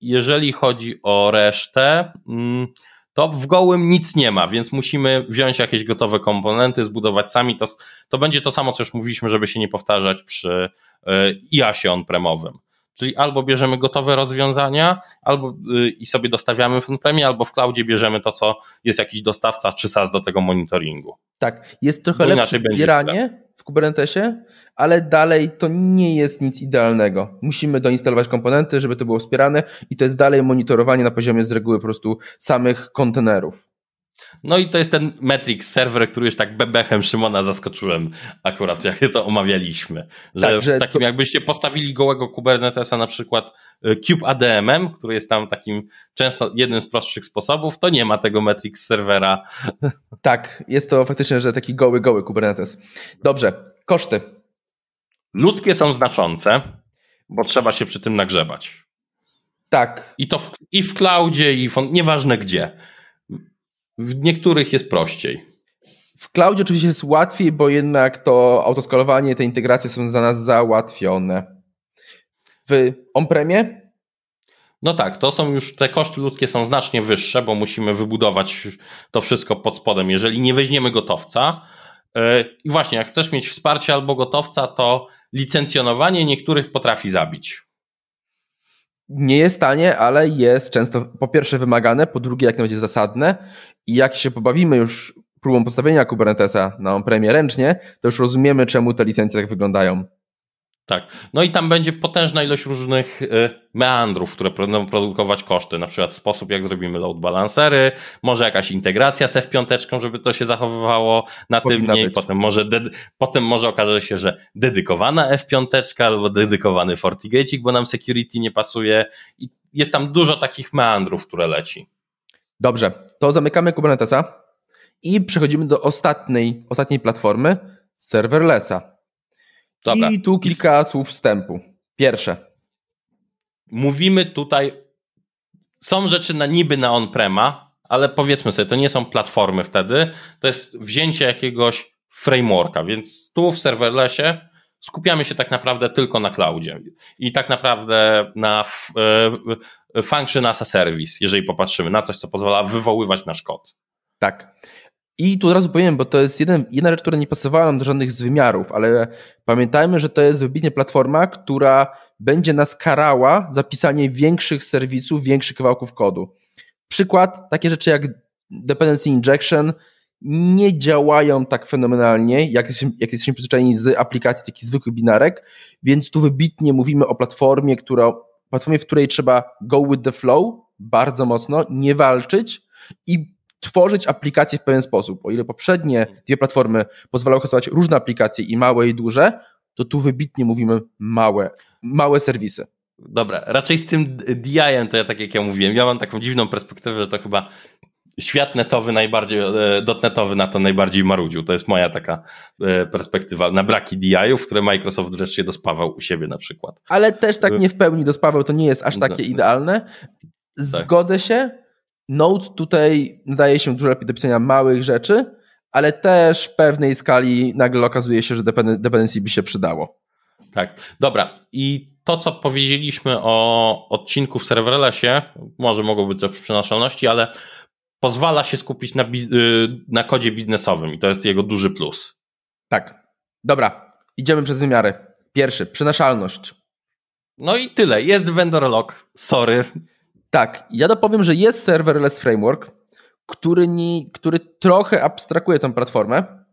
jeżeli chodzi o resztę, mm, to w gołym nic nie ma, więc musimy wziąć jakieś gotowe komponenty, zbudować sami. To, to będzie to samo, co już mówiliśmy, żeby się nie powtarzać przy e, IASie on-premowym. Czyli albo bierzemy gotowe rozwiązania, albo y, i sobie dostawiamy w on-premie, albo w cloudzie bierzemy to, co jest jakiś dostawca czy SaaS do tego monitoringu. Tak, jest trochę Bo lepsze zbieranie w Kubernetesie, ale dalej to nie jest nic idealnego. Musimy doinstalować komponenty, żeby to było wspierane i to jest dalej monitorowanie na poziomie z reguły po prostu samych kontenerów. No i to jest ten Metrix serwer, który już tak bebechem Szymona zaskoczyłem akurat, jak to omawialiśmy. Że, tak, że takim to... jakbyście postawili gołego Kubernetesa na przykład y, Cube ADM-em, który jest tam takim często jednym z prostszych sposobów, to nie ma tego Metrix serwera. Tak, jest to faktycznie, że taki goły, goły Kubernetes. Dobrze, koszty. Ludzkie są znaczące, bo trzeba się przy tym nagrzebać. Tak. I to w, i w cloudzie, i w, nieważne gdzie. W niektórych jest prościej. W cloudzie oczywiście jest łatwiej, bo jednak to autoskalowanie, te integracje są za nas załatwione. W on-premie? No tak, to są już, te koszty ludzkie są znacznie wyższe, bo musimy wybudować to wszystko pod spodem. Jeżeli nie weźmiemy gotowca, e, i właśnie, jak chcesz mieć wsparcie albo gotowca, to licencjonowanie niektórych potrafi zabić. Nie jest tanie, ale jest często po pierwsze wymagane, po drugie jak najbardziej zasadne i jak się pobawimy już próbą postawienia Kubernetesa na on-premie ręcznie, to już rozumiemy, czemu te licencje tak wyglądają. Tak. No i tam będzie potężna ilość różnych y, meandrów, które będą produkować koszty. Na przykład sposób, jak zrobimy load balancery, może jakaś integracja z F5, żeby to się zachowywało natywnie. Potem może, potem może okaże się, że dedykowana F5 albo dedykowany FortiGate, bo nam security nie pasuje. I jest tam dużo takich meandrów, które leci. Dobrze, to zamykamy Kubernetesa i przechodzimy do ostatniej, ostatniej platformy, serverlessa. Dobra. I tu kilka słów wstępu. Pierwsze. Mówimy tutaj, są rzeczy na niby na on-prema, ale powiedzmy sobie, to nie są platformy wtedy, to jest wzięcie jakiegoś frameworka, więc tu w serverlessie skupiamy się tak naprawdę tylko na cloudzie i tak naprawdę na e, function as a service, jeżeli popatrzymy na coś, co pozwala wywoływać nasz kod. Tak. I tu od razu powiem, bo to jest jeden, jedna rzecz, która nie pasowała nam do żadnych z wymiarów, ale pamiętajmy, że to jest wybitnie platforma, która będzie nas karała za pisanie większych serwisów, większych kawałków kodu. Przykład, takie rzeczy jak dependency injection nie działają tak fenomenalnie, jak, jesteśmy, jak jesteśmy przyzwyczajeni z aplikacji takich zwykłych binarek, więc tu wybitnie mówimy o platformie, która, platformie, w której trzeba go with the flow bardzo mocno, nie walczyć i tworzyć aplikacje w pewien sposób. O ile poprzednie dwie platformy pozwalały hostować różne aplikacje i małe i duże, to tu wybitnie mówimy małe, małe serwisy. Dobra, raczej z tym DI-em to ja tak jak ja mówiłem, ja mam taką dziwną perspektywę, że to chyba świat netowy najbardziej, e, dotnetowy na to najbardziej marudził. To jest moja taka e, perspektywa na braki DI-ów, które Microsoft wreszcie dospawał u siebie na przykład. Ale też tak nie w pełni dospawał, to nie jest aż takie idealne. Tak. Zgodzę się. Node tutaj nadaje się dużo lepiej do pisania małych rzeczy, ale też w pewnej skali nagle okazuje się, że dependency by się przydało. Tak, dobra. I to, co powiedzieliśmy o odcinku w serverlessie, może mogło być to w przenaszalności, ale pozwala się skupić na, y, na kodzie biznesowym i to jest jego duży plus. Tak. Dobra, idziemy przez wymiary. Pierwszy, przenaszalność. No i tyle. Jest vendor lock. Sorry. Tak, ja dopowiem, że jest serverless framework, który, nie, który trochę abstrakuje tą platformę,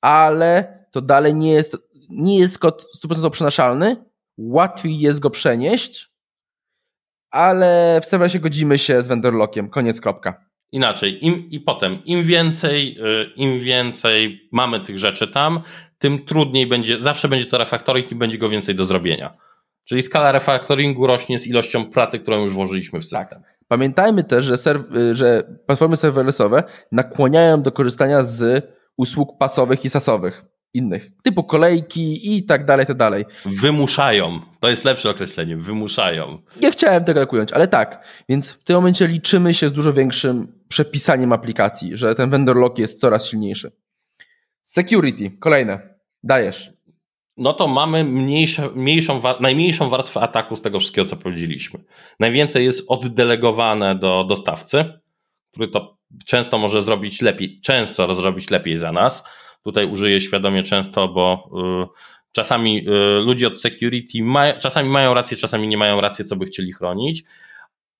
ale to dalej nie jest, nie jest kod 100% przenaszalny. Łatwiej jest go przenieść, ale w serwerze godzimy się z vendor lockiem. Koniec, kropka inaczej. Im, I potem, im więcej, y, im więcej mamy tych rzeczy tam, tym trudniej będzie, zawsze będzie to refaktoring i będzie go więcej do zrobienia. Czyli skala refaktoringu rośnie z ilością pracy, którą już włożyliśmy w system. Tak. Pamiętajmy też, że, serw- y, że platformy serverlessowe nakłaniają do korzystania z usług pasowych i sasowych innych, typu kolejki i tak dalej, tak dalej. Wymuszają. To jest lepsze określenie. Wymuszają. Nie chciałem tego tak ująć, ale tak. Więc w tym momencie liczymy się z dużo większym przepisaniem aplikacji, że ten vendor lock jest coraz silniejszy. Security, kolejne. Dajesz. No to mamy mniejsze, mniejszą, najmniejszą warstwę ataku z tego wszystkiego, co powiedzieliśmy. Najwięcej jest oddelegowane do dostawcy, który to często może zrobić lepiej, często zrobić lepiej za nas Tutaj użyję świadomie często, bo y, czasami y, ludzie od security ma, czasami mają rację, czasami nie mają rację, co by chcieli chronić,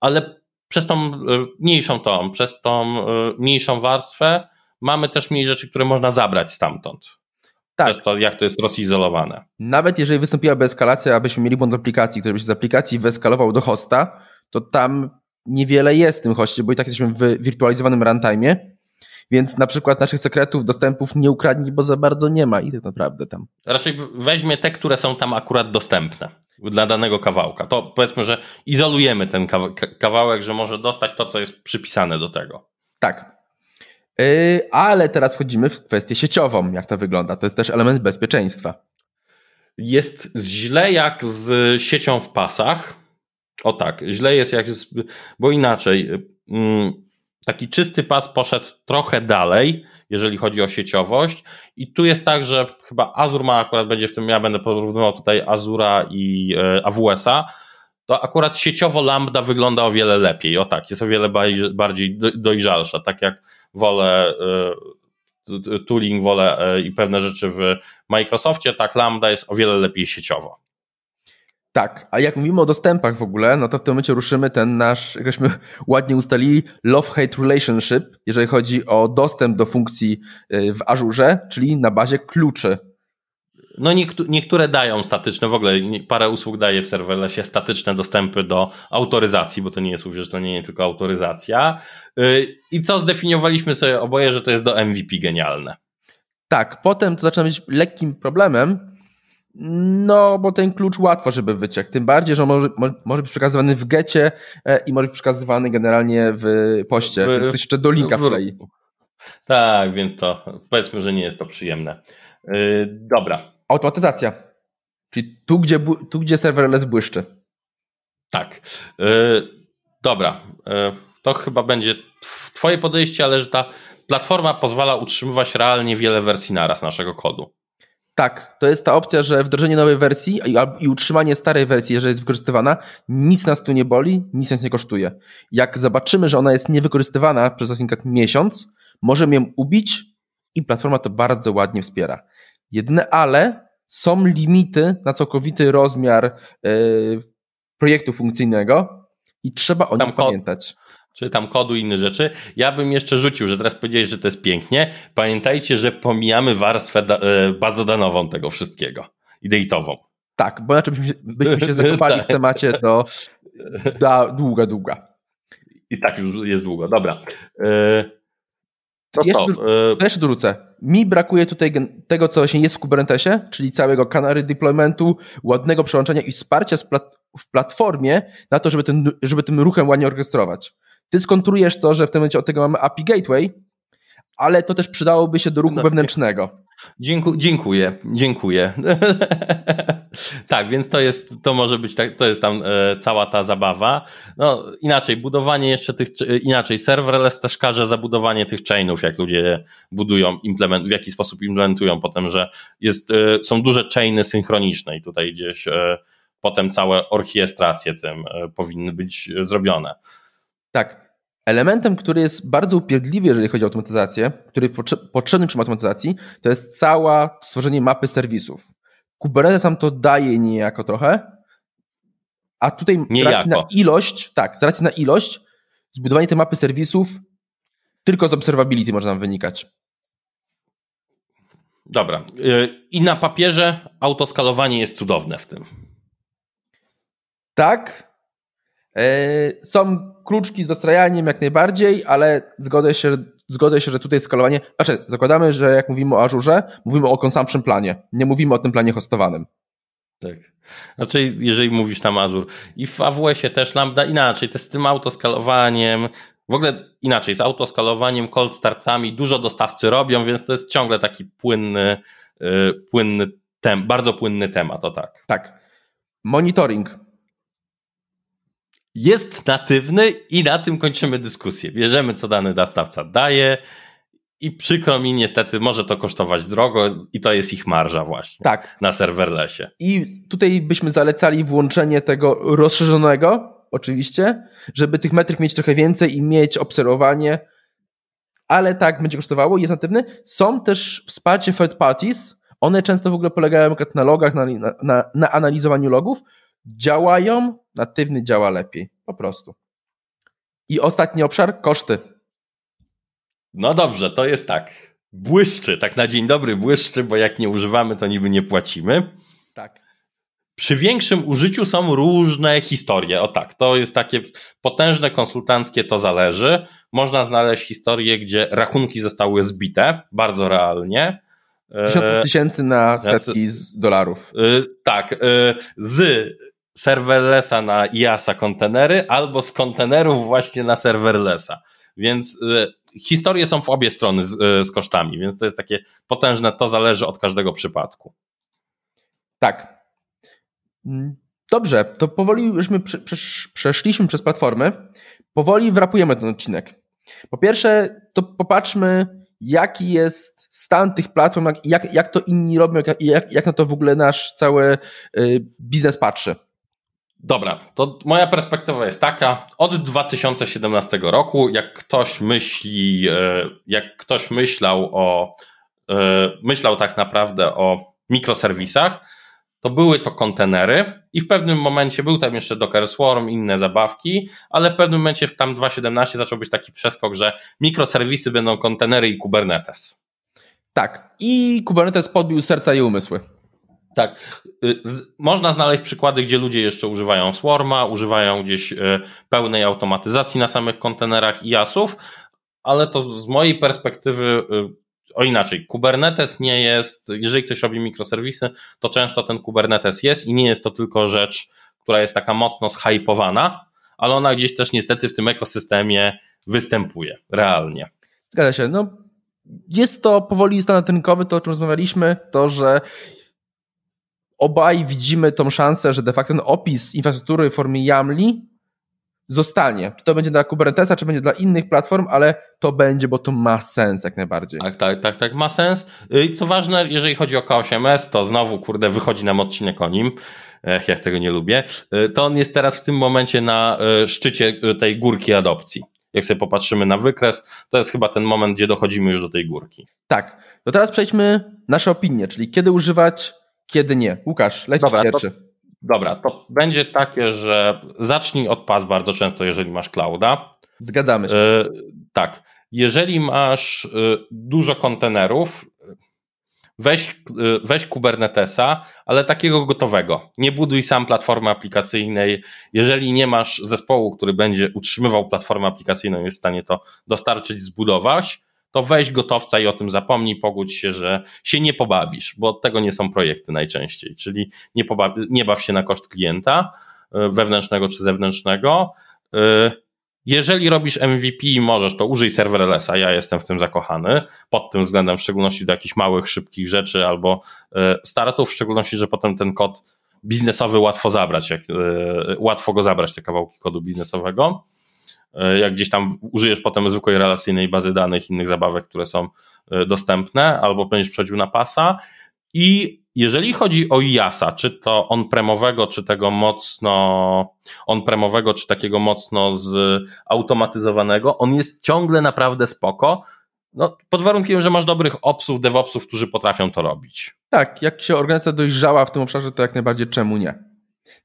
ale przez tą y, mniejszą tą, przez tą mniejszą warstwę mamy też mniej rzeczy, które można zabrać stamtąd. Tak. Przez to, jak to jest rozizolowane. Nawet jeżeli wystąpiłaby eskalacja, abyśmy mieli błąd aplikacji, który by się z aplikacji wyeskalował do hosta, to tam niewiele jest w tym hostie, bo i tak jesteśmy w wirtualizowanym runtime'ie więc na przykład naszych sekretów, dostępów nie ukradnie, bo za bardzo nie ma ich tak naprawdę tam. Raczej weźmie te, które są tam akurat dostępne dla danego kawałka. To powiedzmy, że izolujemy ten kawałek, że może dostać to, co jest przypisane do tego. Tak. Yy, ale teraz wchodzimy w kwestię sieciową, jak to wygląda. To jest też element bezpieczeństwa. Jest źle jak z siecią w pasach. O tak, źle jest jak z, bo inaczej. Yy, taki czysty pas poszedł trochę dalej, jeżeli chodzi o sieciowość. I tu jest tak, że chyba Azure ma akurat będzie w tym, ja będę porównywał tutaj Azura i e, AWS-a. To akurat sieciowo Lambda wygląda o wiele lepiej. O tak, jest o wiele bardziej dojrzalsza. Tak jak wolę e, tooling, wolę e, i pewne rzeczy w Microsoftie, tak Lambda jest o wiele lepiej sieciowo. Tak, a jak mówimy o dostępach w ogóle, no to w tym momencie ruszymy ten nasz, jakśmy ładnie ustalili, love-hate relationship, jeżeli chodzi o dostęp do funkcji y, w Azure, czyli na bazie kluczy. No niektóre dają statyczne, w ogóle parę usług daje w serwerlessie statyczne dostępy do autoryzacji, bo to nie jest, że to nie jest tylko autoryzacja. Y, I co zdefiniowaliśmy sobie oboje, że to jest do MVP genialne. Tak, potem to zaczyna być lekkim problemem, no, bo ten klucz łatwo, żeby wyciekł. Tym bardziej, że on może, może być przekazywany w gecie e, i może być przekazywany generalnie w poście. W, jeszcze do linka wklei. Tak, więc to powiedzmy, że nie jest to przyjemne. Yy, dobra. Automatyzacja. Czyli tu, gdzie, tu, gdzie serverless błyszczy. Tak. Yy, dobra. Yy, to chyba będzie Twoje podejście, ale że ta platforma pozwala utrzymywać realnie wiele wersji naraz naszego kodu. Tak, to jest ta opcja, że wdrożenie nowej wersji i, utrzymanie starej wersji, jeżeli jest wykorzystywana, nic nas tu nie boli, nic nas nie kosztuje. Jak zobaczymy, że ona jest niewykorzystywana przez na przykład miesiąc, możemy ją ubić i platforma to bardzo ładnie wspiera. Jedyne ale są limity na całkowity rozmiar yy, projektu funkcyjnego i trzeba o nim pamiętać czy tam kodu i inne rzeczy. Ja bym jeszcze rzucił, że teraz powiedziałeś, że to jest pięknie. Pamiętajcie, że pomijamy warstwę e, bazodanową tego wszystkiego i date'ową. Tak, bo inaczej byśmy, byśmy się zakopali w tak. temacie do, do długa, długa. I tak już jest długo, dobra. E, To jeszcze, dorzu- to jeszcze dorzucę. Mi brakuje tutaj gen- tego, co się jest w Kubernetesie, czyli całego canary deploymentu, ładnego przełączania i wsparcia plat- w platformie na to, żeby, ten, żeby tym ruchem ładnie orkestrować. Ty skontrujesz to, że w tym momencie od tego mamy API Gateway, ale to też przydałoby się do ruchu No, wewnętrznego. Dzięku, dziękuję, dziękuję. tak, więc to jest, to może być, tak, to jest tam e, cała ta zabawa. No, inaczej, budowanie jeszcze tych, czy- inaczej, serverless też każe zabudowanie tych chainów, jak ludzie budują, implement, w jaki sposób implementują potem, że jest, e, są duże chainy synchroniczne i tutaj gdzieś e, potem całe orkiestracje tym e, powinny być zrobione. Tak. Elementem, który jest bardzo upierdliwy, jeżeli chodzi o automatyzację, który potrzebny przy automatyzacji, to jest cała stworzenie mapy serwisów. Kubernetes nam to daje niejako trochę, a tutaj Niejako. na ilość, tak, z racji na ilość, zbudowanie tej mapy serwisów tylko z observability może nam wynikać. Dobra. E, I na papierze autoskalowanie jest cudowne w tym. Tak, są kruczki z dostrajaniem jak najbardziej, ale zgodzę się, zgodzę się, że tutaj skalowanie, znaczy zakładamy, że jak mówimy o Azurze, mówimy o consumption planie, nie mówimy o tym planie hostowanym. Tak. Znaczy, jeżeli mówisz tam Azure. I w AWS-ie też Lambda inaczej, to z tym autoskalowaniem, w ogóle inaczej, z autoskalowaniem, cold startami dużo dostawcy robią, więc to jest ciągle taki płynny, yy, płynny tem, bardzo płynny temat, to tak. Tak. Monitoring. Jest natywny i na tym kończymy dyskusję. Bierzemy, co dany dostawca daje i przykro mi niestety może to kosztować drogo i to jest ich marża właśnie Tak. na serverlessie. I tutaj byśmy zalecali włączenie tego rozszerzonego, oczywiście, żeby tych metryk mieć trochę więcej i mieć obserwowanie, ale tak będzie kosztowało, jest natywny. Są też wsparcie third parties, one często w ogóle polegają na logach, na, na, na analizowaniu logów, działają, natywny działa lepiej, po prostu. I ostatni obszar, koszty. No dobrze, to jest tak. Błyszczy, tak na dzień dobry błyszczy, bo jak nie używamy, to niby nie płacimy. Tak. Przy większym użyciu są różne historie. O tak, to jest takie potężne konsultanckie, to zależy. Można znaleźć historie, gdzie rachunki zostały zbite, bardzo realnie. Dziesiątki tysięcy na setki z dolarów. Y, tak, z serverlessa na IaaSa kontenery albo z kontenerów właśnie na serverlessa. Więc y, historie są w obie strony z, y, z kosztami, więc to jest takie potężne, to zależy od każdego przypadku. Tak. Mm, Dobrze, to powoli jużśmy prze, przesz- przeszliśmy przez platformy. Powoli wrapujemy ten odcinek. Po pierwsze, to popatrzmy, jaki jest stan tych platform, jak, jak to inni robią, jak, jak, jak na to w ogóle nasz cały y, biznes patrzy. Dobra, to moja perspektywa jest taka. Od 2017 roku, jak ktoś myśli, e, jak ktoś myślał o, e, myślał tak naprawdę o mikroserwisach, to były to kontenery i w pewnym momencie był tam jeszcze Docker Swarm, inne zabawki, ale w pewnym momencie w tam 2.17 zaczął być taki przeskok, że mikroserwisy będą kontenery i Kubernetes. Tak. I Kubernetes podbił serca i umysły. Tak. Y, Można znaleźć przykłady, gdzie ludzie jeszcze używają Swarma, używają gdzieś y, pełnej automatyzacji na samych kontenerach IaaSów, ale to z mojej perspektywy, y, o inaczej, Kubernetes nie jest, jeżeli ktoś robi mikroserwisy, to często ten Kubernetes jest i nie jest to tylko rzecz, która jest taka mocno zhypowana, ale ona gdzieś też niestety w tym ekosystemie występuje realnie. Zgadza się. No, jest to powoli standard rynkowy, to o czym rozmawialiśmy, to, że obaj widzimy tą szansę, że de facto ten opis infrastruktury w formie YAML zostanie. Czy to będzie dla Kubernetesa, czy będzie dla innych platform, ale to będzie, bo to ma sens jak najbardziej. Tak, tak, tak, tak, ma sens. I co ważne, jeżeli chodzi o K8S, to znowu, kurde, wychodzi nam odcinek o nim. Ech, jak tego nie lubię. Y, To on jest teraz w tym momencie na y, szczycie y, tej górki adopcji. Jak sobie popatrzymy na wykres, to jest chyba ten moment, gdzie dochodzimy już do tej górki. Tak. To teraz przejdźmy nasze opinie, czyli kiedy używać, kiedy nie. Łukasz, lecisz Dobra, to- pierwszy. Dobra, to będzie takie, że zacznij od pas bardzo często, jeżeli masz clouda. Zgadzamy się. E, tak. Jeżeli masz e, dużo kontenerów, weź, e, weź Kubernetesa, ale takiego gotowego. Nie buduj sam platformy aplikacyjnej. Jeżeli nie masz zespołu, który będzie utrzymywał platformę aplikacyjną, jest w stanie to dostarczyć, zbudować, to weź gotowca i o tym zapomnij, pogódź się, że się nie pobawisz, bo tego nie są projekty najczęściej, czyli nie, pobaw, nie baw się na koszt klienta y, wewnętrznego czy zewnętrznego. Y, jeżeli robisz MVP i możesz, to użyj serverlessa, ja jestem w tym zakochany, pod tym względem, w szczególności do jakichś małych, szybkich rzeczy albo y, startów, w szczególności, że potem ten kod biznesowy łatwo zabrać, jak, łatwo go zabrać, te kawałki kodu biznesowego. E, jak gdzieś tam użyjesz potem zwykłej relacyjnej bazy danych, innych zabawek, które są e, dostępne, albo będziesz przechodził na pasa. I jeżeli chodzi o IASA, czy to on-premowego, czy tego mocno on-premowego, czy takiego mocno zautomatyzowanego, on jest ciągle naprawdę spoko. No, pod warunkiem, że masz dobrych opsów, devopsów, którzy potrafią to robić. Tak, jak się organizacja dojrzała w tym obszarze, to jak najbardziej czemu nie.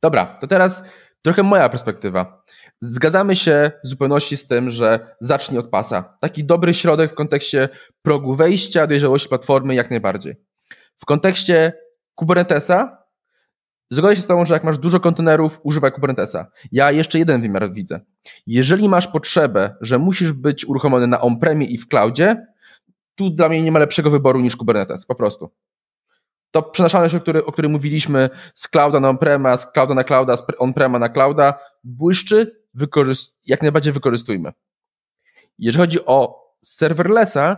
Dobra, to teraz trochę moja perspektywa. Zgadzamy się w zupełności z tym, że zacznij od pasa. Taki dobry środek w kontekście progu wejścia, dojrzałości platformy jak najbardziej. W kontekście Kubernetesa zgodzę się z Tobą, że jak masz dużo kontenerów, używaj Kubernetesa. Ja jeszcze jeden wymiar widzę. Jeżeli masz potrzebę, że musisz być uruchomiony na on-premie i w cloudzie, tu dla mnie nie ma lepszego wyboru niż Kubernetes, po prostu to przenaszalność, o której, o której mówiliśmy z clouda na on-prema, z clouda na clouda, z on-prema na clouda, błyszczy, jak najbardziej wykorzystujmy. Jeżeli chodzi o serverlessa,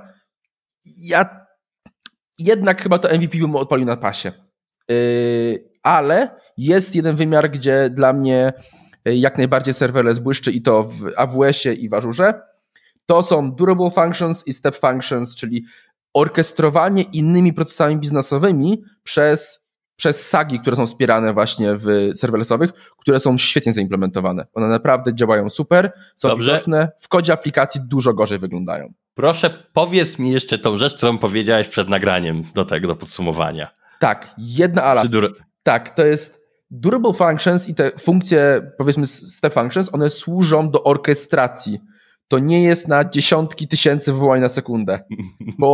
ja jednak chyba to MVP bym odpalił na pasie. Yy, ale jest jeden wymiar, gdzie dla mnie yy, jak najbardziej serverless błyszczy i to w AWS-ie i w Azure. To są durable functions i step functions, czyli orkestrowanie innymi procesami biznesowymi przez, przez sagi, które są wspierane właśnie w serverlessowych, które są świetnie zaimplementowane. One naprawdę działają super, są Dobrze. widoczne, w kodzie aplikacji dużo gorzej wyglądają. Proszę, powiedz mi jeszcze tą rzecz, którą powiedziałeś przed nagraniem do tego, do podsumowania. Tak, jedna ala. Tak, to jest durable functions i te funkcje, powiedzmy step functions, one służą do orkestracji to nie jest na dziesiątki tysięcy wywołań na sekundę.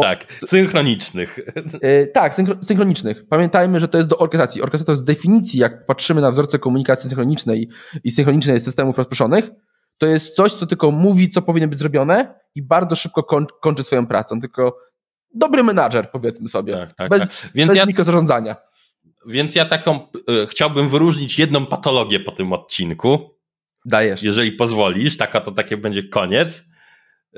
Tak, synchronicznych. Yy, tak, synchronicznych. Pamiętajmy, że to jest do orkestracji. Orkestrator z definicji, jak patrzymy na wzorce komunikacji synchronicznej i synchronicznej systemów rozproszonych, to jest coś, co tylko mówi, co powinno być zrobione i bardzo szybko koń, kończy swoją pracą. Tylko dobry menadżer, powiedzmy sobie. Tak, tak, bez tak. Więc bez ja, mikrozarządzania. Więc ja taką y, chciałbym wyróżnić jedną patologię po tym odcinku Dajesz. Jeżeli pozwolisz, taka to takie będzie koniec.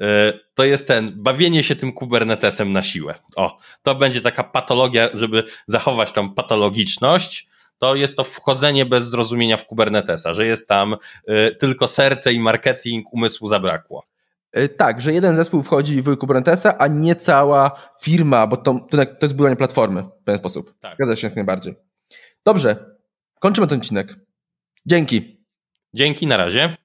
E, to jest ten bawienie się tym Kubernetesem na siłę. O, to będzie taka patologia, żeby zachować tą patologiczność. To jest to wchodzenie bez zrozumienia w Kubernetesa, że jest tam y, tylko serce i marketing, umysłu zabrakło. E, tak, że jeden zespół wchodzi w Kubernetesa, a nie cała firma, bo to, to, to jest budowanie platformy w ten sposób. Tak. Zgadza się jak najbardziej. Dobrze, kończymy ten odcinek. Dzięki. Dzięki, na razie.